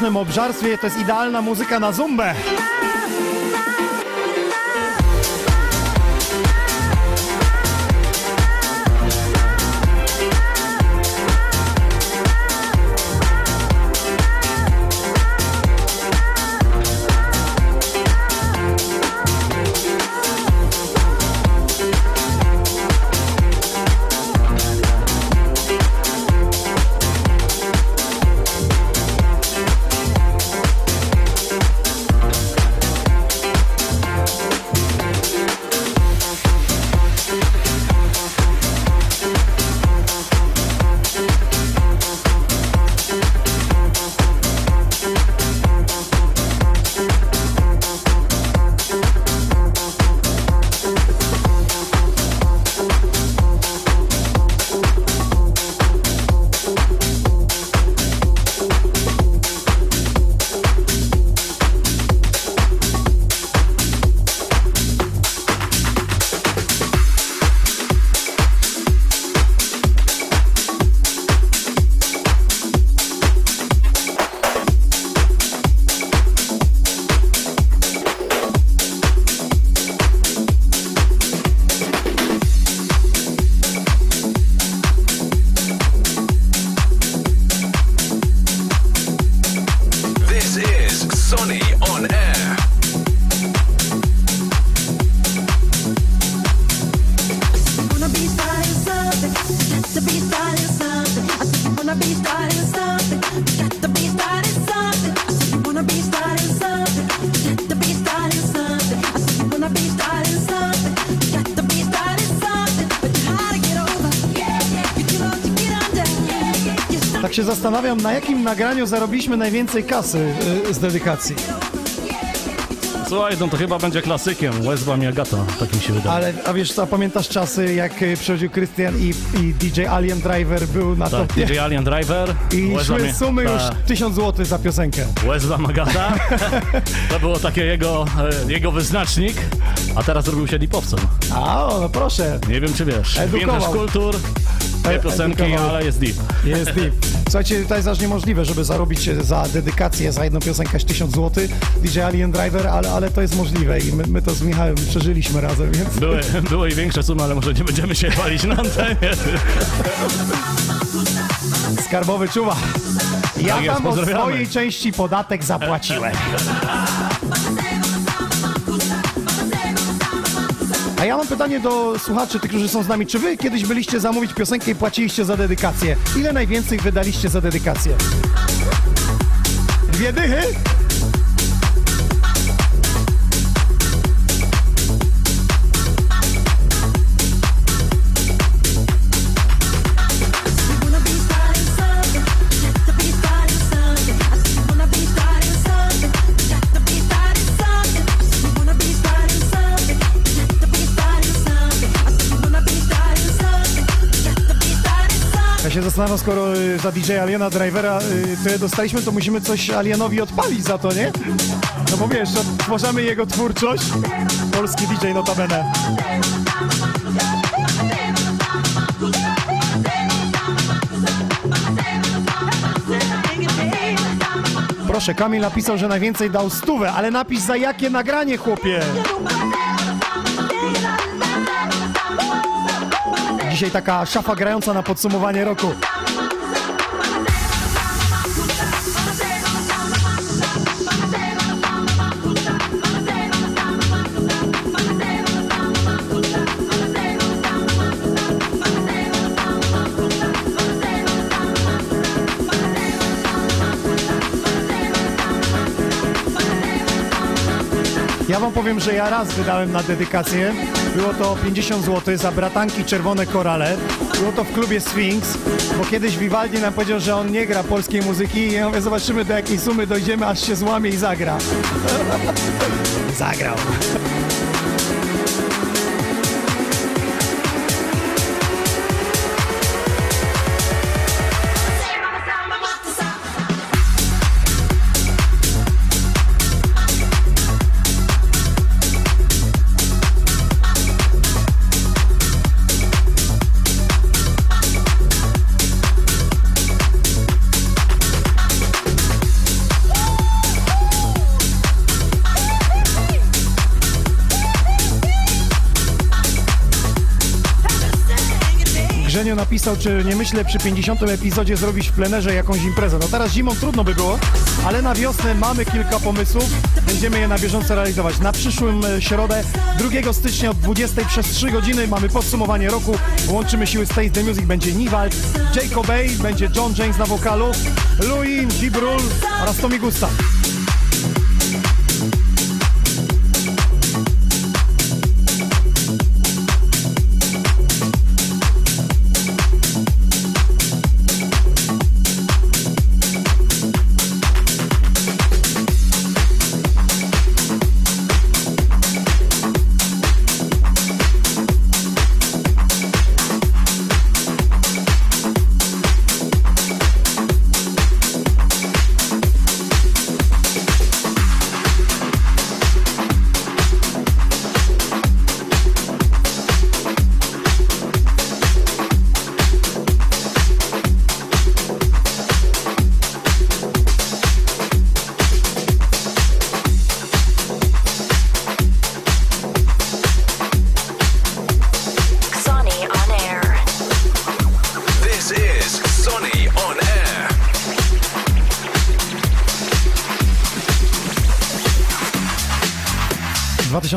Świątecznym obżarstwie to jest idealna muzyka na zumbę. Zastanawiam, na jakim nagraniu zarobiliśmy najwięcej kasy y, z dedykacji. Słuchaj, no to chyba będzie klasykiem. Westbam i Agata, tak mi się wydaje. Ale, a wiesz co, pamiętasz czasy, jak y, przychodził Krystian i, i DJ Alien Driver był na Tak, topie? DJ Alien Driver. I szły i- sumy już tak. 1000 zł za piosenkę. Westbam Agata. To było takie jego, e, jego wyznacznik, a teraz zrobił się dipowcem. A, o, no proszę. Nie wiem, czy wiesz. Edukował. Kultur, dwie E- piosenki, ale jest deep. Jest deep. Słuchajcie, to jest aż niemożliwe, żeby zarobić za dedykację, za jedną piosenkę aż 1000 zł. DJ Alien Driver, ale, ale to jest możliwe i my, my to z Michałem przeżyliśmy razem, więc... Były, były i większe sumy, ale może nie będziemy się chwalić na antenie. Skarbowy czuwa. Ja Tak jest, tam od pozdrawiamy. swojej części podatek zapłaciłem. A ja mam pytanie do słuchaczy, tych, którzy są z nami. Czy wy kiedyś byliście zamówić piosenkę i płaciliście za dedykację? Ile najwięcej wydaliście za dedykację? Dwie dychy? Ja się zastanawiam, skoro y, za DJ Aliena Drivera y, tyle dostaliśmy, to musimy coś Alienowi odpalić za to, nie? No bo wiesz, odtwarzamy jego twórczość. Polski DJ notabene. Proszę, Kamil napisał, że najwięcej dał stówę, ale napisz za jakie nagranie, chłopie! Dzisiaj taka szafa grająca na podsumowanie roku. Ja wam powiem, że ja raz wydałem na dedykację. Było to 50 zł za bratanki Czerwone Korale. Było to w klubie Sphinx, bo kiedyś Vivaldi nam powiedział, że on nie gra polskiej muzyki i ja mówię, zobaczymy do jakiej sumy dojdziemy, aż się złamie i zagra. Zagrał. Napisał, czy nie myślę przy 50. epizodzie zrobić w plenerze jakąś imprezę. No teraz zimą trudno by było, ale na wiosnę mamy kilka pomysłów. Będziemy je na bieżąco realizować. Na przyszłym e, środę, 2 stycznia od 20 przez 3 godziny mamy podsumowanie roku. Łączymy siły State the Music. Będzie Niwald, Jacob Bay, będzie John James na wokalu, Louis, Gibrul oraz Tommy Gustav.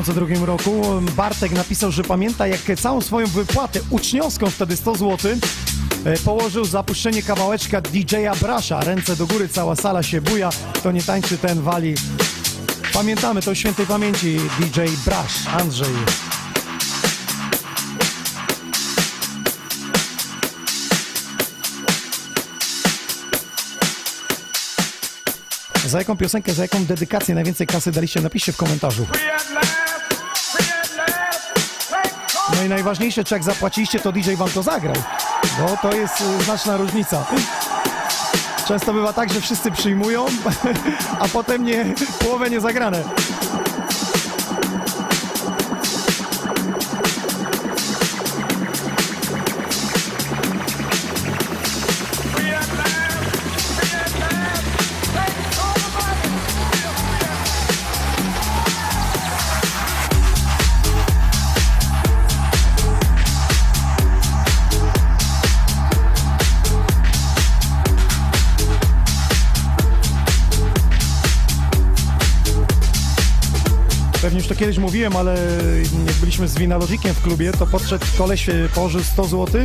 2002 roku Bartek napisał, że pamięta jak całą swoją wypłatę uczniowską, wtedy 100 zł, e, położył za puszczenie kawałeczka DJ-a Brasza. Ręce do góry, cała sala się buja, kto nie tańczy, ten wali. Pamiętamy to świętej pamięci DJ Brasz, Andrzej. Za jaką piosenkę, za jaką dedykację najwięcej kasy daliście? Napiszcie w komentarzu. No i najważniejsze, czy jak zapłaciliście, to DJ wam to zagrał. Bo to jest y, znaczna różnica. Często bywa tak, że wszyscy przyjmują, a potem nie, połowę nie zagrane. Kiedyś mówiłem, ale jak byliśmy z Winalogikiem w klubie, to podszedł koleś, e, położył 100 zł,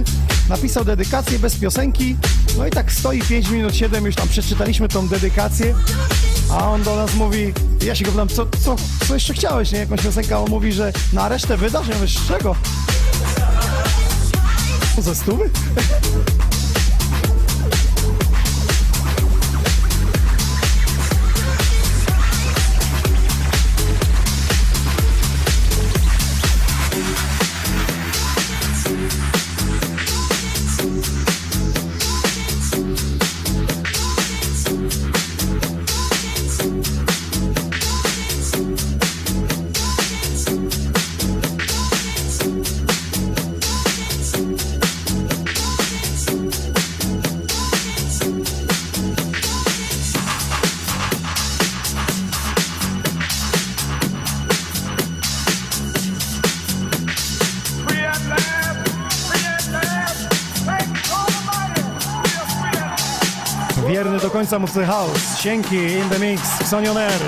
napisał dedykację bez piosenki, no i tak stoi 5 minut 7, już tam przeczytaliśmy tą dedykację, a on do nas mówi, ja się go pytam, co, co, co jeszcze chciałeś, nie, jakąś piosenkę, a on mówi, że na resztę wydasz, ja mówię, z czego? Ze stówy? Wierny do końca mówcy House, Sienki, In The Mix, Xonion Air.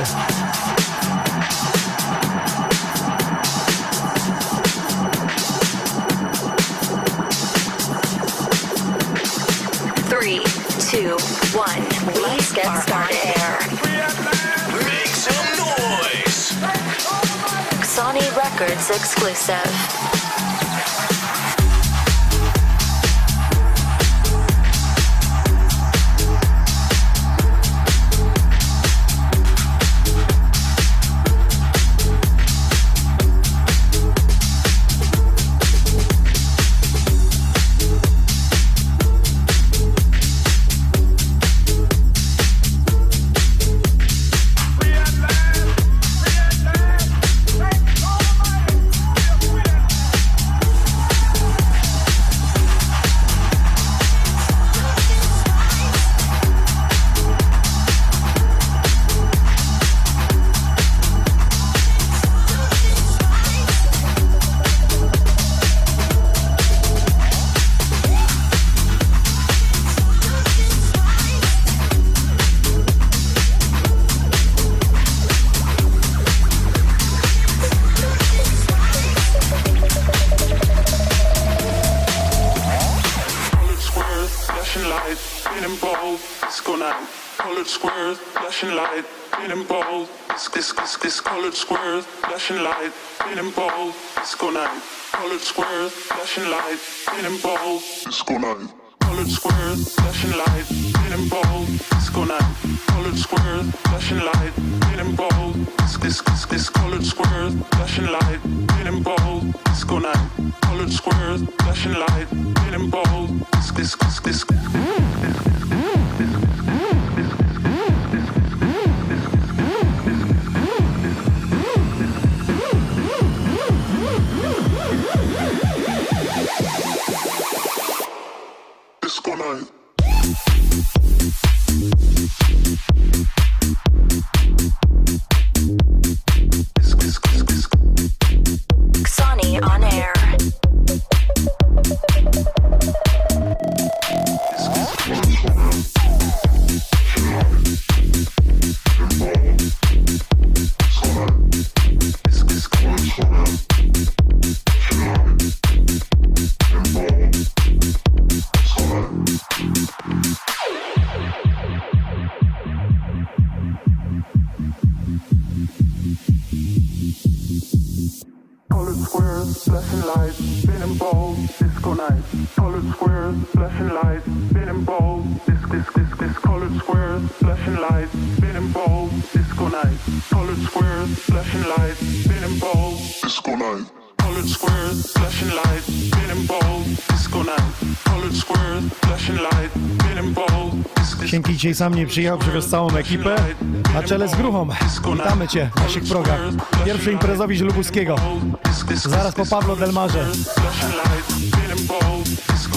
Three, two, one. Let's get started. Make some noise. Sony Records exclusive. Flashing light, and bold, disco night. Colored squares, flashing light, and bold, disco night. Colored squares, flashing light, and bold. This, this, this, colored squares, flashing light, and bold, disco night. Colored squares, flashing light, bold. This, this, this, this. Sony on air. Colored squares, flashing lights, spinning balls, disc, disc, disc, disc. Colored squares, flashing lights, spinning balls, disco night. Colored squares, flashing lights, spinning balls, disco night. Colored squares, flashing lights, spinning balls, disco night. Colored squares, flashing lights, spinning balls, disc, disc, Sienki dzisiaj sam nie przyjechał, przywiózł całą ekipę, na czele z Gruchą. Witamy Cię w naszych progach. Pierwszy imprezowi Lubuskiego. Zaraz po Pablo Del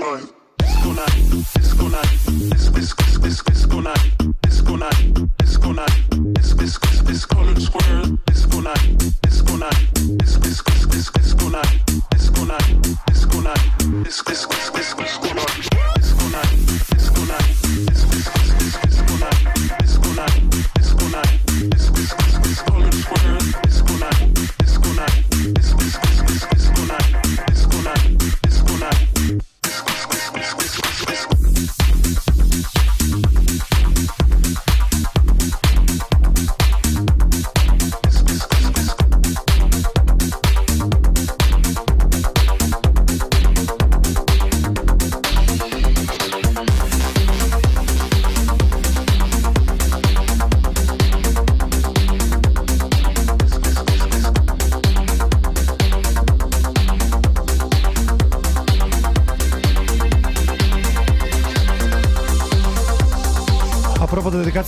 disco night. Disco night, disco night, disc, disc, disc, disc, disco night, disco night, disco night,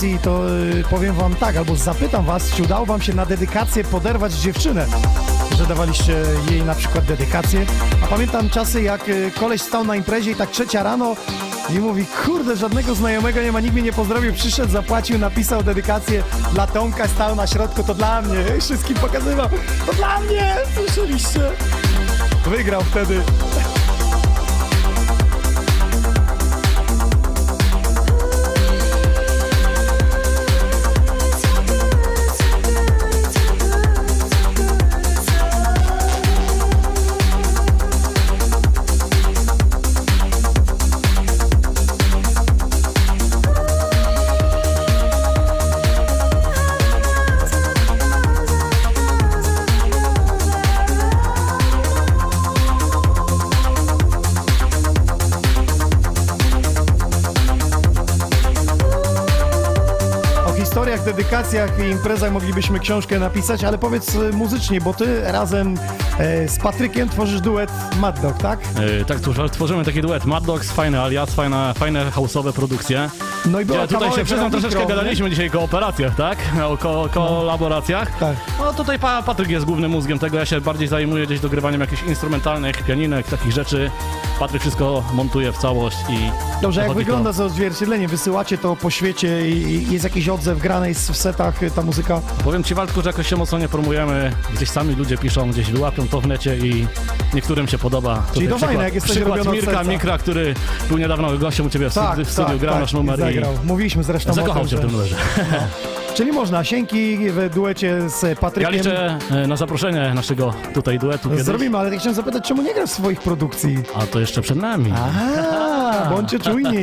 dedykacji, to y, powiem wam tak, albo zapytam was, czy udało wam się na dedykację poderwać dziewczynę? Że dawaliście jej na przykład dedykację. A pamiętam czasy, jak y, koleś stał na imprezie i tak trzecia rano i mówi, kurde, żadnego znajomego nie ma, nikt mnie nie pozdrowił, przyszedł, zapłacił, napisał dedykację dla Tomka, stał na środku, to dla mnie. Wszystkim pokazywał, to dla mnie, słyszeliście? Wygrał wtedy. Dedykacjach i imprezach moglibyśmy książkę napisać, ale powiedz y, muzycznie, bo ty razem e, z Patrykiem tworzysz duet Mad Dog, tak? Yy, tak, tworzy- tworzymy taki duet. Mad Dogs, fajny alias, fajne, fajne house'owe produkcje. No i była Ja tutaj się przyznam, na troszeczkę mikro, gadaliśmy dzisiaj o kooperacjach, tak? O ko kolaboracjach. Tak. No tutaj pa Patryk jest głównym mózgiem tego, ja się bardziej zajmuję gdzieś dogrywaniem jakichś instrumentalnych, pianinek, takich rzeczy. Patryk wszystko montuje w całość i... Dobrze, jak to- wygląda za odzwierciedlenie? Wysyłacie to po świecie i jest jakiś odzew granej w setach y, ta muzyka? Powiem Ci Waldku, że jakoś się mocno nie promujemy. Gdzieś sami ludzie piszą, gdzieś wyłapią to w necie i niektórym się podoba. Czyli to fajne, jak jest coś przykład Mirka. Mikra, który był niedawno gościem u Ciebie w, Tak, studiu, tak, grał tak, nasz numer i zagrał. Mówiliśmy zresztą o zakochał tym, się w tym numerze. Czyli można, Sienki w duecie z Ja Patrykiem. liczę e, na zaproszenie naszego tutaj duetu kiedyś. Zrobimy, ale ja chciałem zapytać, czemu nie grasz w swoich produkcji? A to jeszcze przed nami. Aha, bądźcie czujni.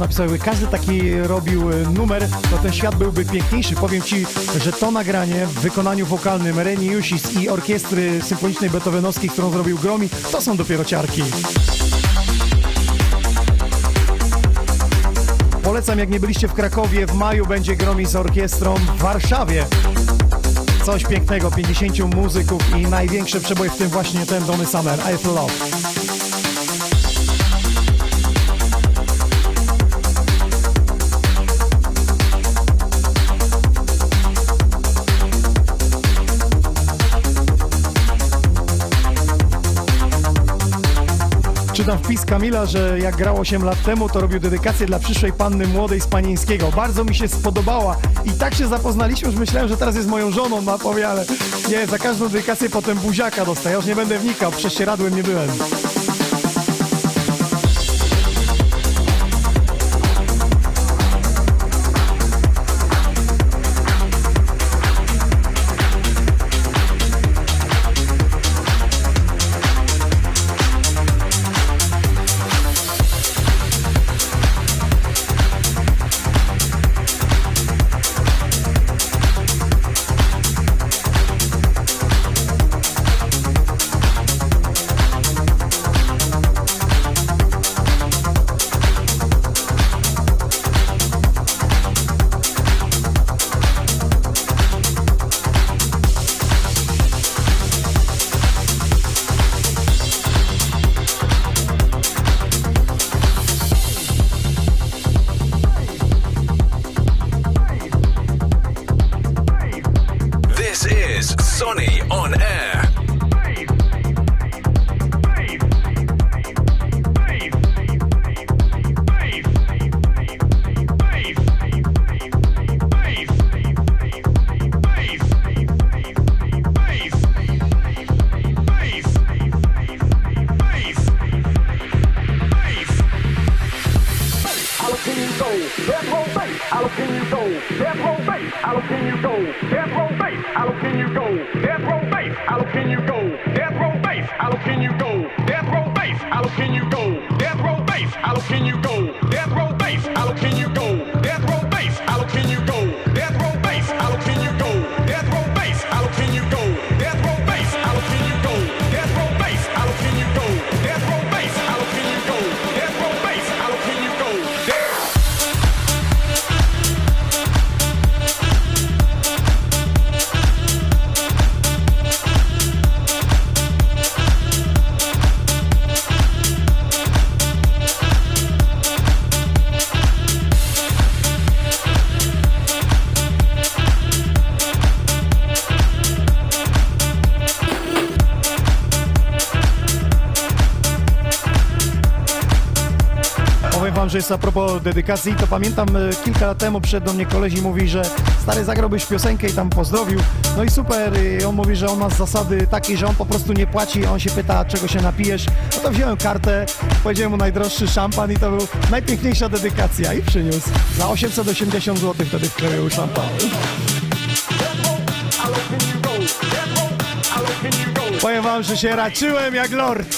napisał, jakby każdy taki robił e, numer, to ten świat byłby piękniejszy. Powiem Ci, że to nagranie w wykonaniu wokalnym Reni Jusis i orkiestry symfonicznej beethovenowskiej, którą zrobił Gromi, to są dopiero ciarki. Polecam, jak nie byliście w Krakowie, w maju będzie Gromi z orkiestrą w Warszawie. Coś pięknego, 50 muzyków i największe przeboje, w tym właśnie ten Donny Summer, I Feel Love. Czytam wpis Kamila, że jak grał 8 lat temu, to robił dedykację dla przyszłej panny młodej z Panieńskiego. Bardzo mi się spodobała i tak się zapoznaliśmy, że myślałem, że teraz jest moją żoną na powie, ale nie, za każdą dedykację potem buziaka dostaję. Ja już nie będę wnikał, prześcieradłem nie byłem. Jest a propos dedykacji, to pamiętam e, kilka lat temu przyszedł do mnie koleś i mówi, że stary zagrałbyś piosenkę i tam pozdrowił. No i super, i on mówi, że on ma zasady takiej, że on po prostu nie płaci, on się pyta, czego się napijesz. No to wziąłem kartę, powiedziałem mu najdroższy szampan i to był najpiękniejsza dedykacja i przyniósł. Za 880 zł wtedy wkroił szampan. Powiem wam, że się raczyłem jak lord.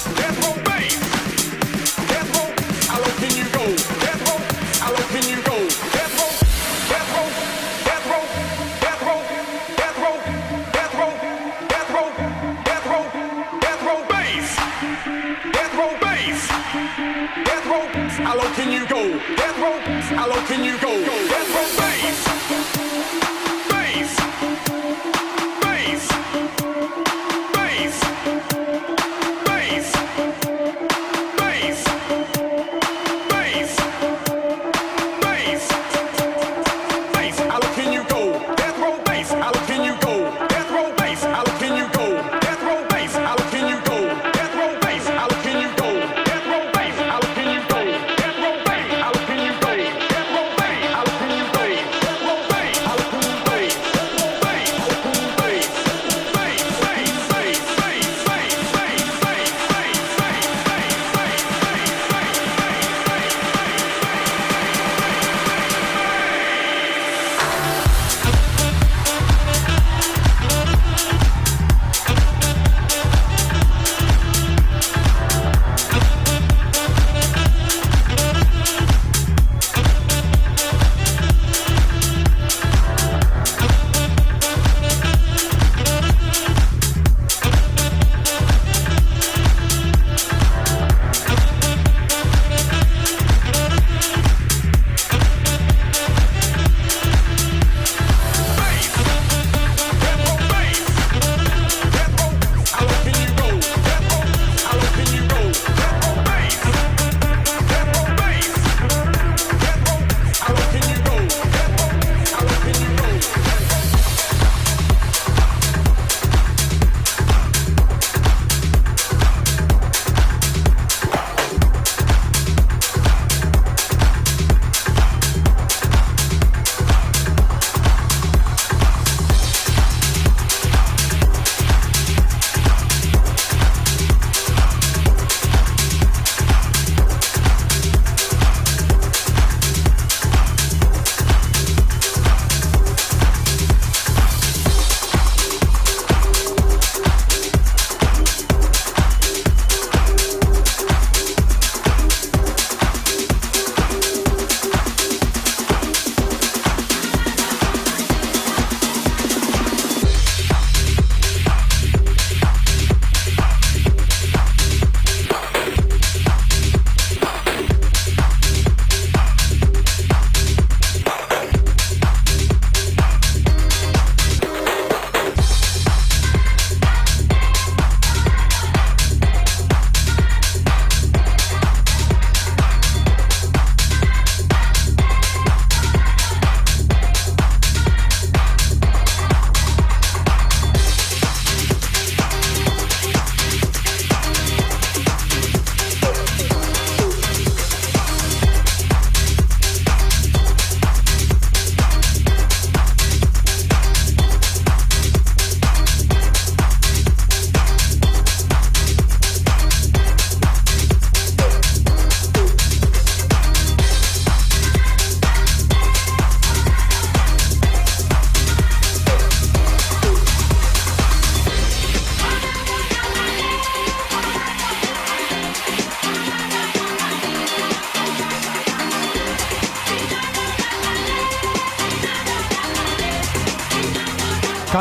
How low can you go?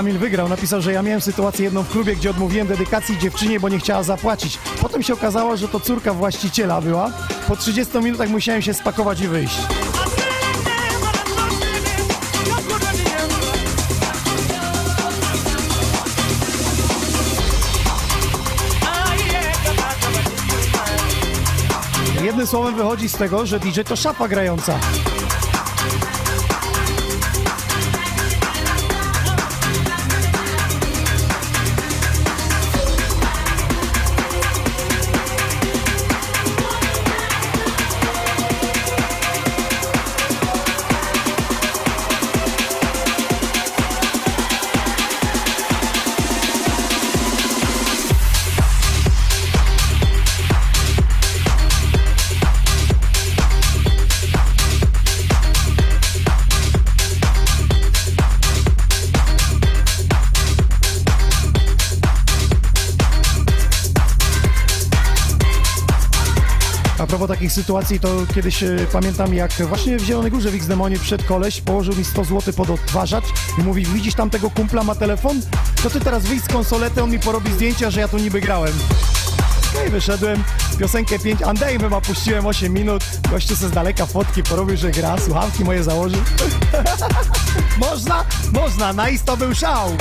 Kamil wygrał, napisał, że ja miałem sytuację jedną w klubie, gdzie odmówiłem dedykacji dziewczynie, bo nie chciała zapłacić. Potem się okazało, że to córka właściciela była. Po 30 minutach musiałem się spakować i wyjść. Jednym słowem wychodzi z tego, że DJ to szapa grająca. Takich sytuacji, to kiedyś e, pamiętam, jak właśnie w Zielonej Górze w X-Demonie przed koleś położył mi 100 zł pod odtwarzacz i mówi, widzisz tam tego kumpla ma telefon? To ty teraz wyjdź z konsolety, on mi porobi zdjęcia, że ja tu niby grałem. No i wyszedłem, piosenkę 5 Andejmem puściłem 8 minut, gościu se z daleka fotki porobił, że gra, słuchawki moje założył. można? Można, nice to był szał.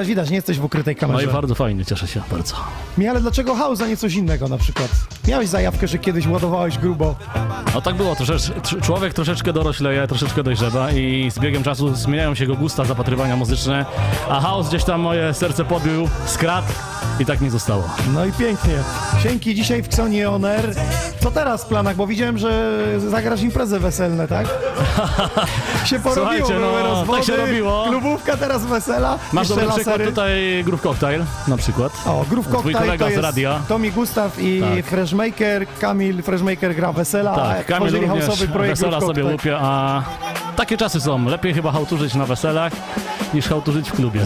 Widać, widać, nie jesteś w ukrytej No kamerze. i bardzo fajnie, cieszę się bardzo. Mi, ale dlaczego house, a nie coś innego na przykład? Miałeś zajawkę, że kiedyś ładowałeś grubo. No tak było, troszecz, tr- człowiek troszeczkę dorośleje, troszeczkę dojrzewa i z biegiem czasu zmieniają się go gusta, zapatrywania muzyczne, a house gdzieś tam moje serce podbił, skradł i tak nie zostało. No i pięknie. Dzięki dzisiaj w Xonie On Air. Co teraz w planach? Bo widziałem, że zagrasz imprezę weselne, tak? się porobiło, Słuchajcie, no, były rozwody, tak się robiło. klubówka teraz wesela, Masz dobry przykład lasery. tutaj Groove Cocktail na przykład. O, Groove Twój Cocktail kolega to z jest radia. Tommy Gustaw i Tak. Freshmaker. Kamil Freshmaker gra wesela, Tak, Kamil również projekt wesela sobie łupie, a takie czasy są. Lepiej chyba hałturzyć na weselach niż hałturzyć w klubie.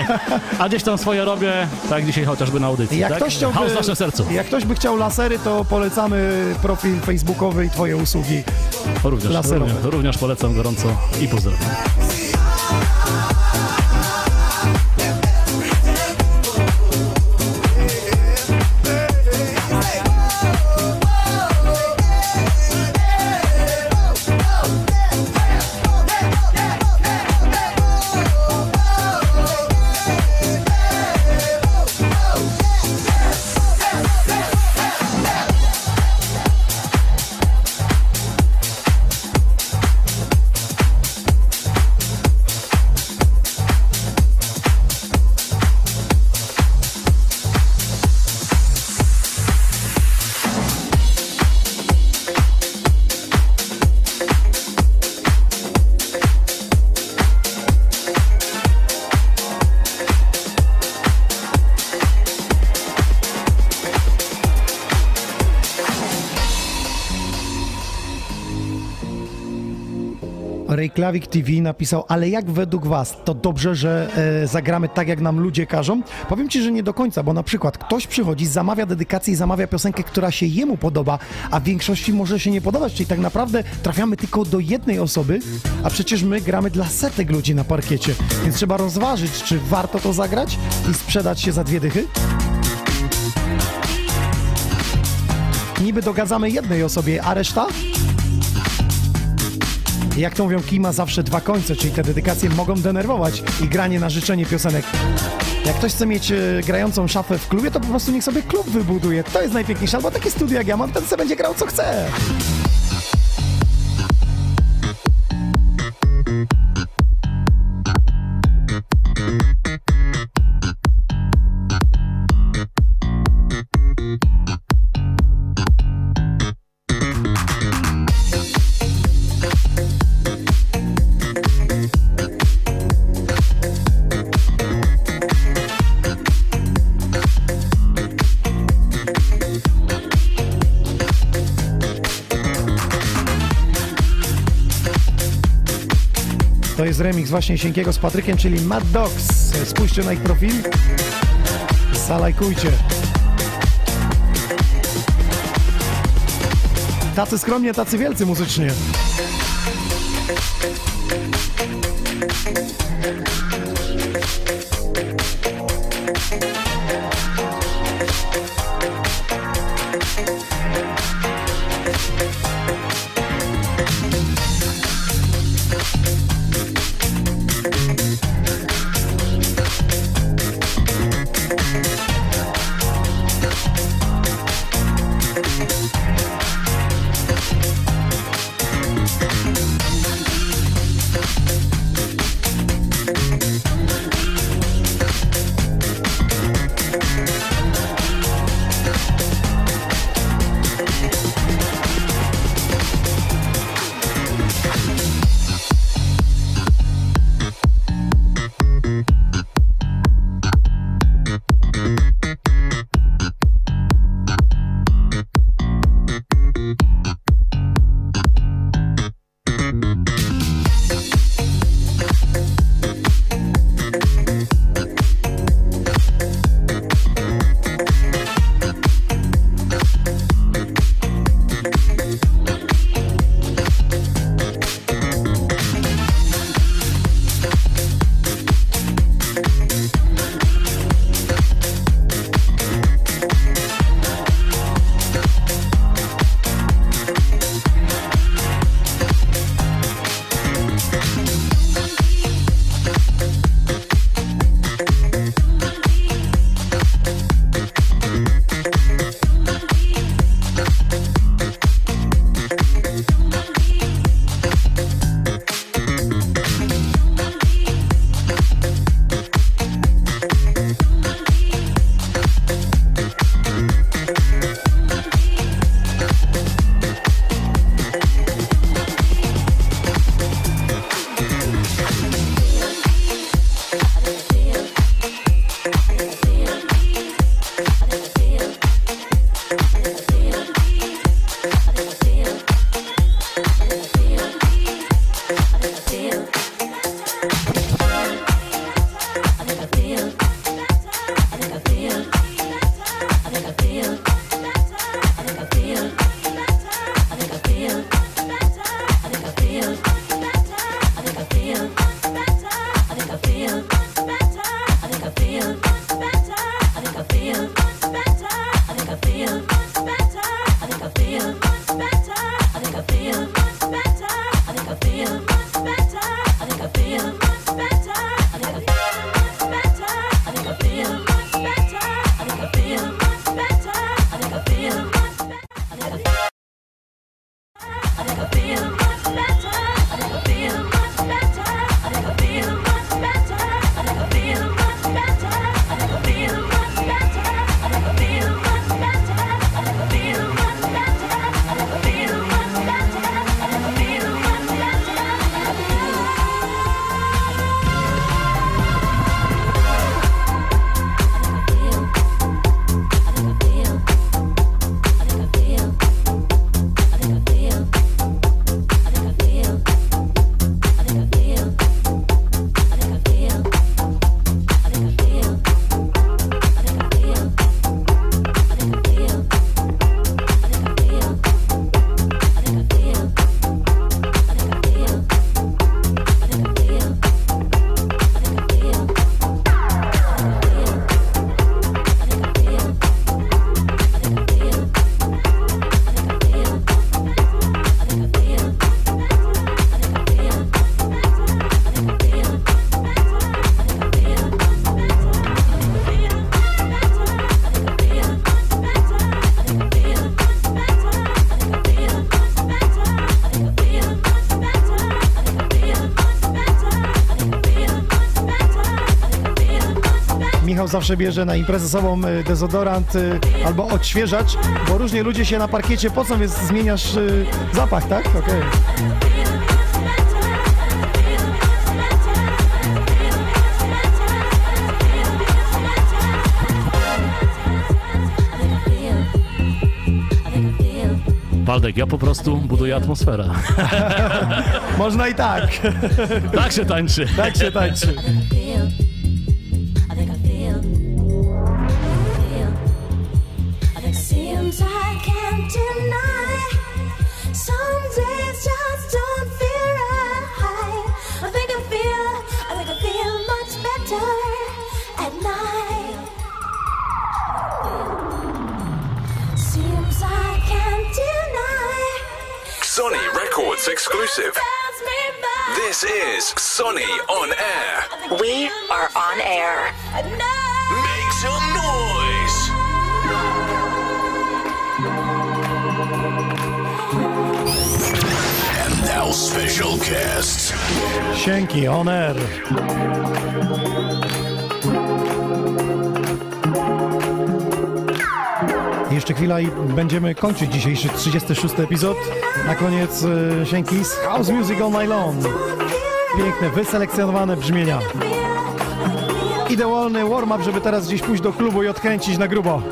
a gdzieś tam swoje robię, tak dzisiaj chociażby na audycji. Jak tak? ktoś chciałby, House sercu. jak ktoś by chciał lasery, to polecamy profil facebookowy i twoje usługi Również, również, również polecam gorąco i pozdrawiam. Reykjavik TV napisał, ale jak według was, to dobrze, że e, zagramy tak, jak nam ludzie każą? Powiem ci, że nie do końca, bo na przykład ktoś przychodzi, zamawia dedykację i zamawia piosenkę, która się jemu podoba, a w większości może się nie podobać, czyli tak naprawdę trafiamy tylko do jednej osoby, a przecież my gramy dla setek ludzi na parkiecie, więc trzeba rozważyć, czy warto to zagrać i sprzedać się za dwie dychy? Niby dogadzamy jednej osobie, a reszta? Jak to mówią, kij ma zawsze dwa końce, czyli te dedykacje mogą denerwować i granie na życzenie piosenek. Jak ktoś chce mieć e, grającą szafę w klubie, to po prostu niech sobie klub wybuduje. To jest najpiękniejsze, albo takie studio jak ja mam, ten sobie będzie grał co chce. Jest remix właśnie Sienkiego z Patrykiem, czyli Mad Dogs. Spójrzcie na ich profil. Zalajkujcie. Tacy skromnie, tacy wielcy muzycznie. Zawsze bierze na imprezę sobą e, dezodorant e, albo odświeżacz, bo różnie ludzie się na parkiecie pocą, więc zmieniasz e, zapach, tak? Okej. Waldek, ja po prostu buduję atmosferę. Można i tak. tak się tańczy. Tak się tańczy. And now special guests. Sienki, on air. Jeszcze chwila i będziemy kończyć dzisiejszy 36 epizod. Na koniec e, Sienki z House Music All Night Long. Piękne, wyselekcjonowane brzmienia. Idealny warm-up, żeby teraz gdzieś pójść do klubu i odkręcić na grubo.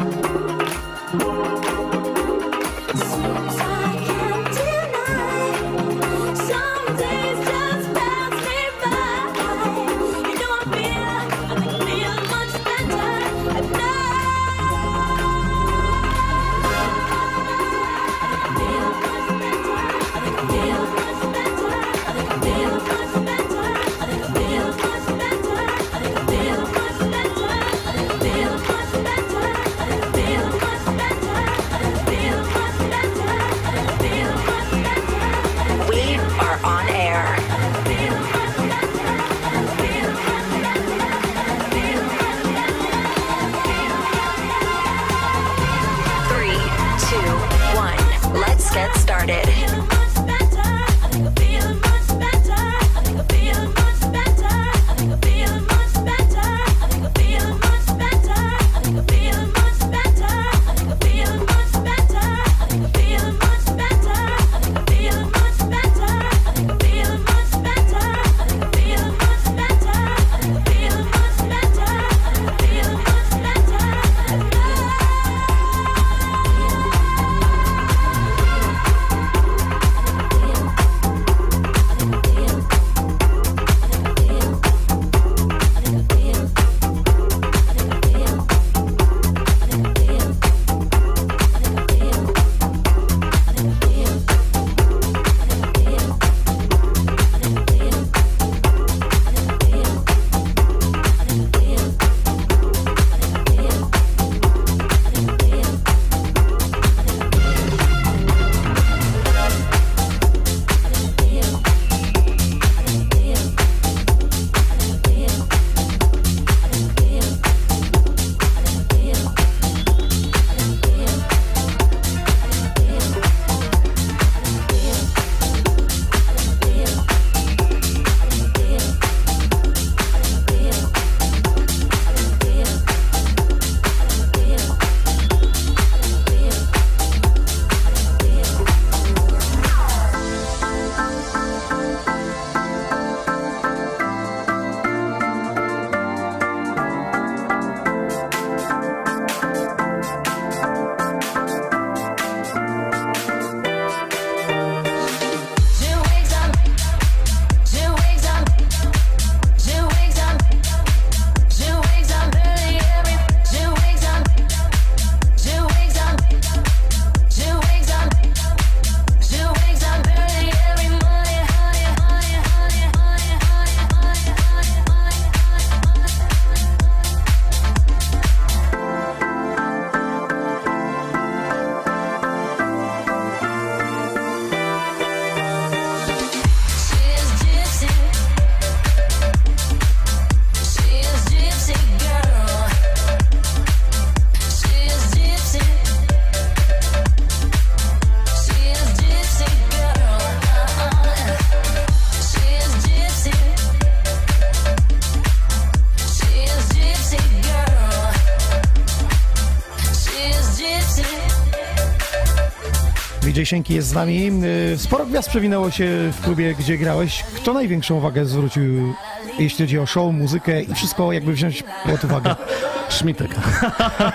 Sienki jest z nami. Y, Sporo gwiazd przewinęło się w klubie, gdzie grałeś. Kto największą uwagę zwrócił, jeśli chodzi o show, muzykę i wszystko jakby wziąć pod uwagę? Szmitek.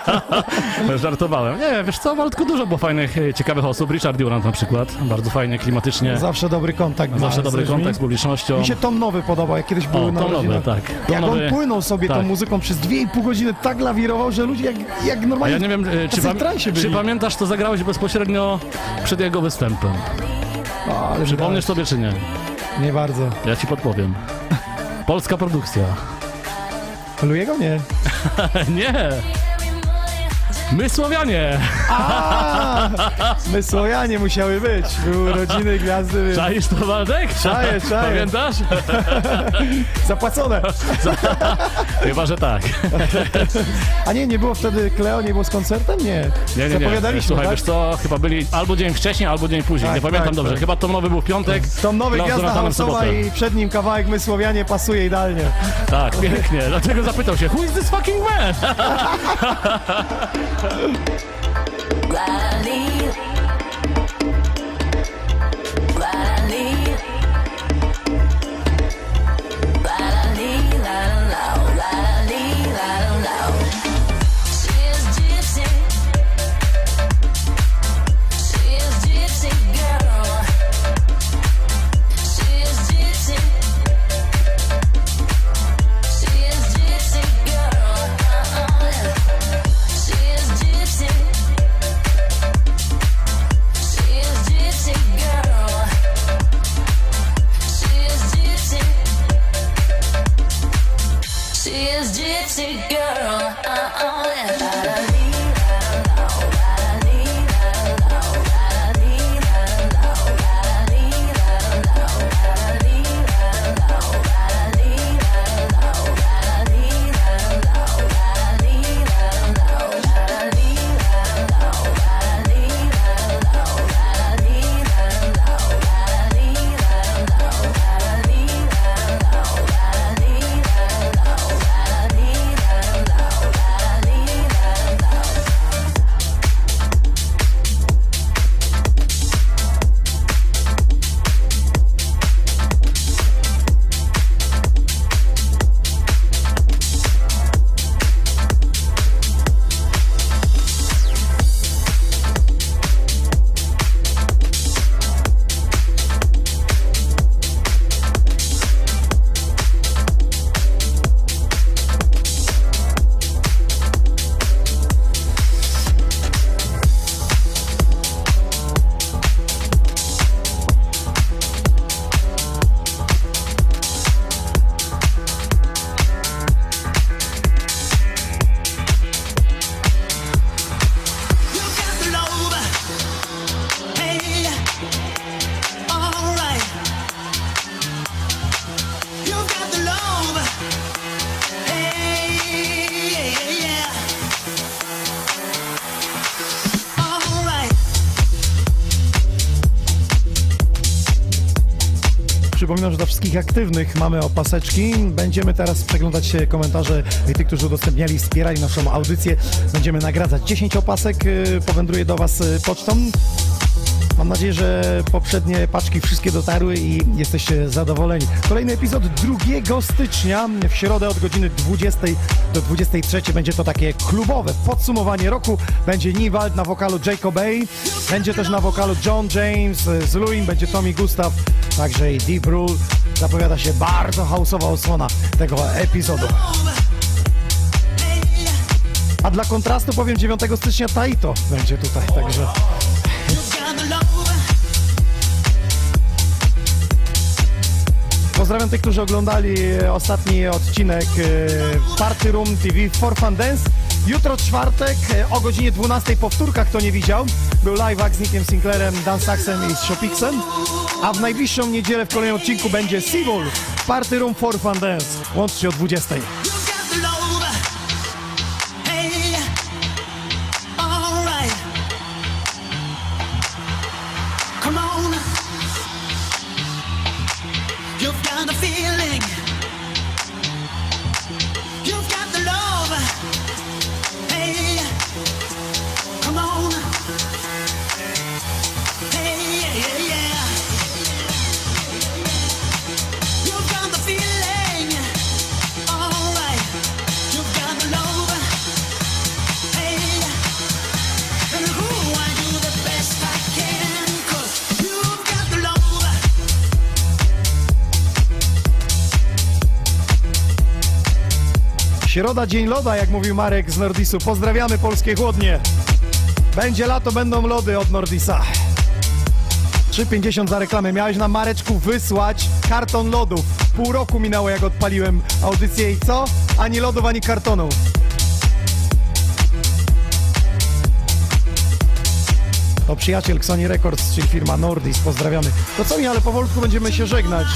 Żartowałem. Nie, wiesz co, Waldku, dużo było fajnych, e, ciekawych osób. Richard Durant na przykład. Bardzo fajnie, klimatycznie. Zawsze dobry kontakt. Zawsze dobry kontakt z publicznością. Mi się Tom Nowy podobał, jak kiedyś były O, na Tom Nowy, tak. Tom Jak Nowy- on płynął sobie tą tak. muzyką przez dwie i pół godziny, tak lawirował, że ludzie jak, jak A normalnie ja nie wiem, e, czy, pam- czy pamiętasz, to zagrałeś bezpośrednio przed jego występem. O, ale Przypomniesz sobie, czy nie? Nie bardzo. Ja ci podpowiem. Polska produkcja. Lujego? Nie. nie! My Słowianie! A, my Słowianie musiały być. Były rodziny gwiazdy. Czaisz to, Waldek? Czaję, czaję. Pamiętasz? Zapłacone. Chyba, że tak. A nie, nie było wtedy Kleo, nie było z koncertem? Nie. Nie, nie, nie. Słuchaj, tak? wiesz co, chyba byli albo dzień wcześniej, albo dzień później. Tak, nie pamiętam tak, dobrze. tak. Chyba Tom Nowy był piątek. Tom Nowy, gwiazda house'owa i przed nim kawałek My Słowianie pasuje idealnie. Tak, pięknie. Dlatego zapytał się, who is this fucking man? Riley. Przypominam, że dla wszystkich aktywnych mamy opaseczki. Będziemy teraz przeglądać komentarze tych, którzy udostępniali, wspierali naszą audycję. Będziemy nagradzać 10 opasek. e, Powędruje do Was e, pocztą. Mam nadzieję, że poprzednie paczki wszystkie dotarły i jesteście zadowoleni. Kolejny epizod 2 stycznia w środę od godziny 20 do 23 będzie to takie klubowe podsumowanie roku. Będzie Niwald na wokalu Jacob Bay, będzie też na wokalu John James z Luin, będzie Tommy Gustav, także i Deep Rule. Zapowiada się bardzo hausowa osłona tego epizodu. A dla kontrastu powiem 9 stycznia Taito będzie tutaj, także... Pozdrawiam tych, którzy oglądali e, ostatni odcinek e, Party Room TV for Fun Dance. Jutro czwartek e, o godzinie 12 powtórka, kto nie widział. Był live z Nickiem Sinclairem, Dan Saxem i z Shopixem. A w najbliższą niedzielę w kolejnym odcinku będzie Seawolf Party Room for Fun Dance. Łącznie o 20. Środa, dzień loda, jak mówił Marek z Nordisu. Pozdrawiamy polskie chłodnie. Będzie lato, będą lody od Nordisa. 3,50 za reklamę. Miałeś na Mareczku wysłać karton lodów. Pół roku minęło, jak odpaliłem audycję i co? Ani lodów, ani kartonu. To przyjaciel Xoni Records, czyli firma Nordis. Pozdrawiamy. To co mi, ale powolutku będziemy się żegnać.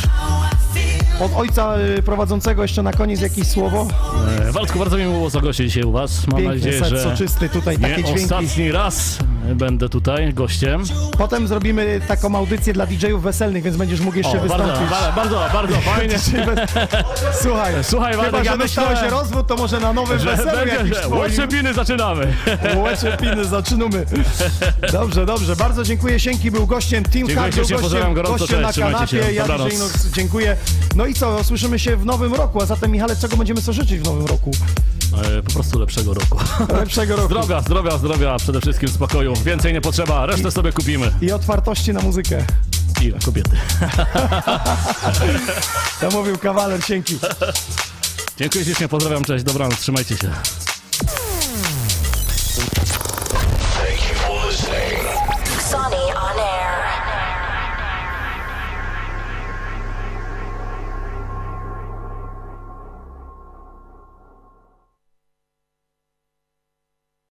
Od ojca y, prowadzącego jeszcze na koniec jakieś słowo. E, Waldku, bardzo mi było zagościć dzisiaj u Was. Mam Piękny nadzieję, set że soczysty tutaj, nie takie dźwięki. ostatni raz będę tutaj gościem. Potem zrobimy taką audycję dla DJ-ów weselnych, więc będziesz mógł jeszcze O, bardzo, wystąpić. bardzo, bardzo, bardzo fajnie. Słuchaj, Słuchaj, chyba, Waldek, że ja myślałem, rozwód, to może na nowym weselu jakimś. Łotrzepiny zaczynamy. Łoczepiny, zaczynamy. Dobrze, dobrze. Bardzo dziękuję. Sienki był gościem. Team Hard był gościem, gorąco, gościem na kanapie. się. Ja. DJ dziękuję. No i co, słyszymy się w nowym roku, a zatem Michale, czego będziemy sobie życzyć w nowym roku? E, po prostu lepszego roku. Lepszego roku. Zdrowia, zdrowia, zdrowia, przede wszystkim spokoju. Więcej nie potrzeba, resztę I, sobie kupimy. I otwartości na muzykę. I na kobiety. to mówił kawaler, dzięki. Dziękuję ślicznie, pozdrawiam, cześć, dobranoc, trzymajcie się.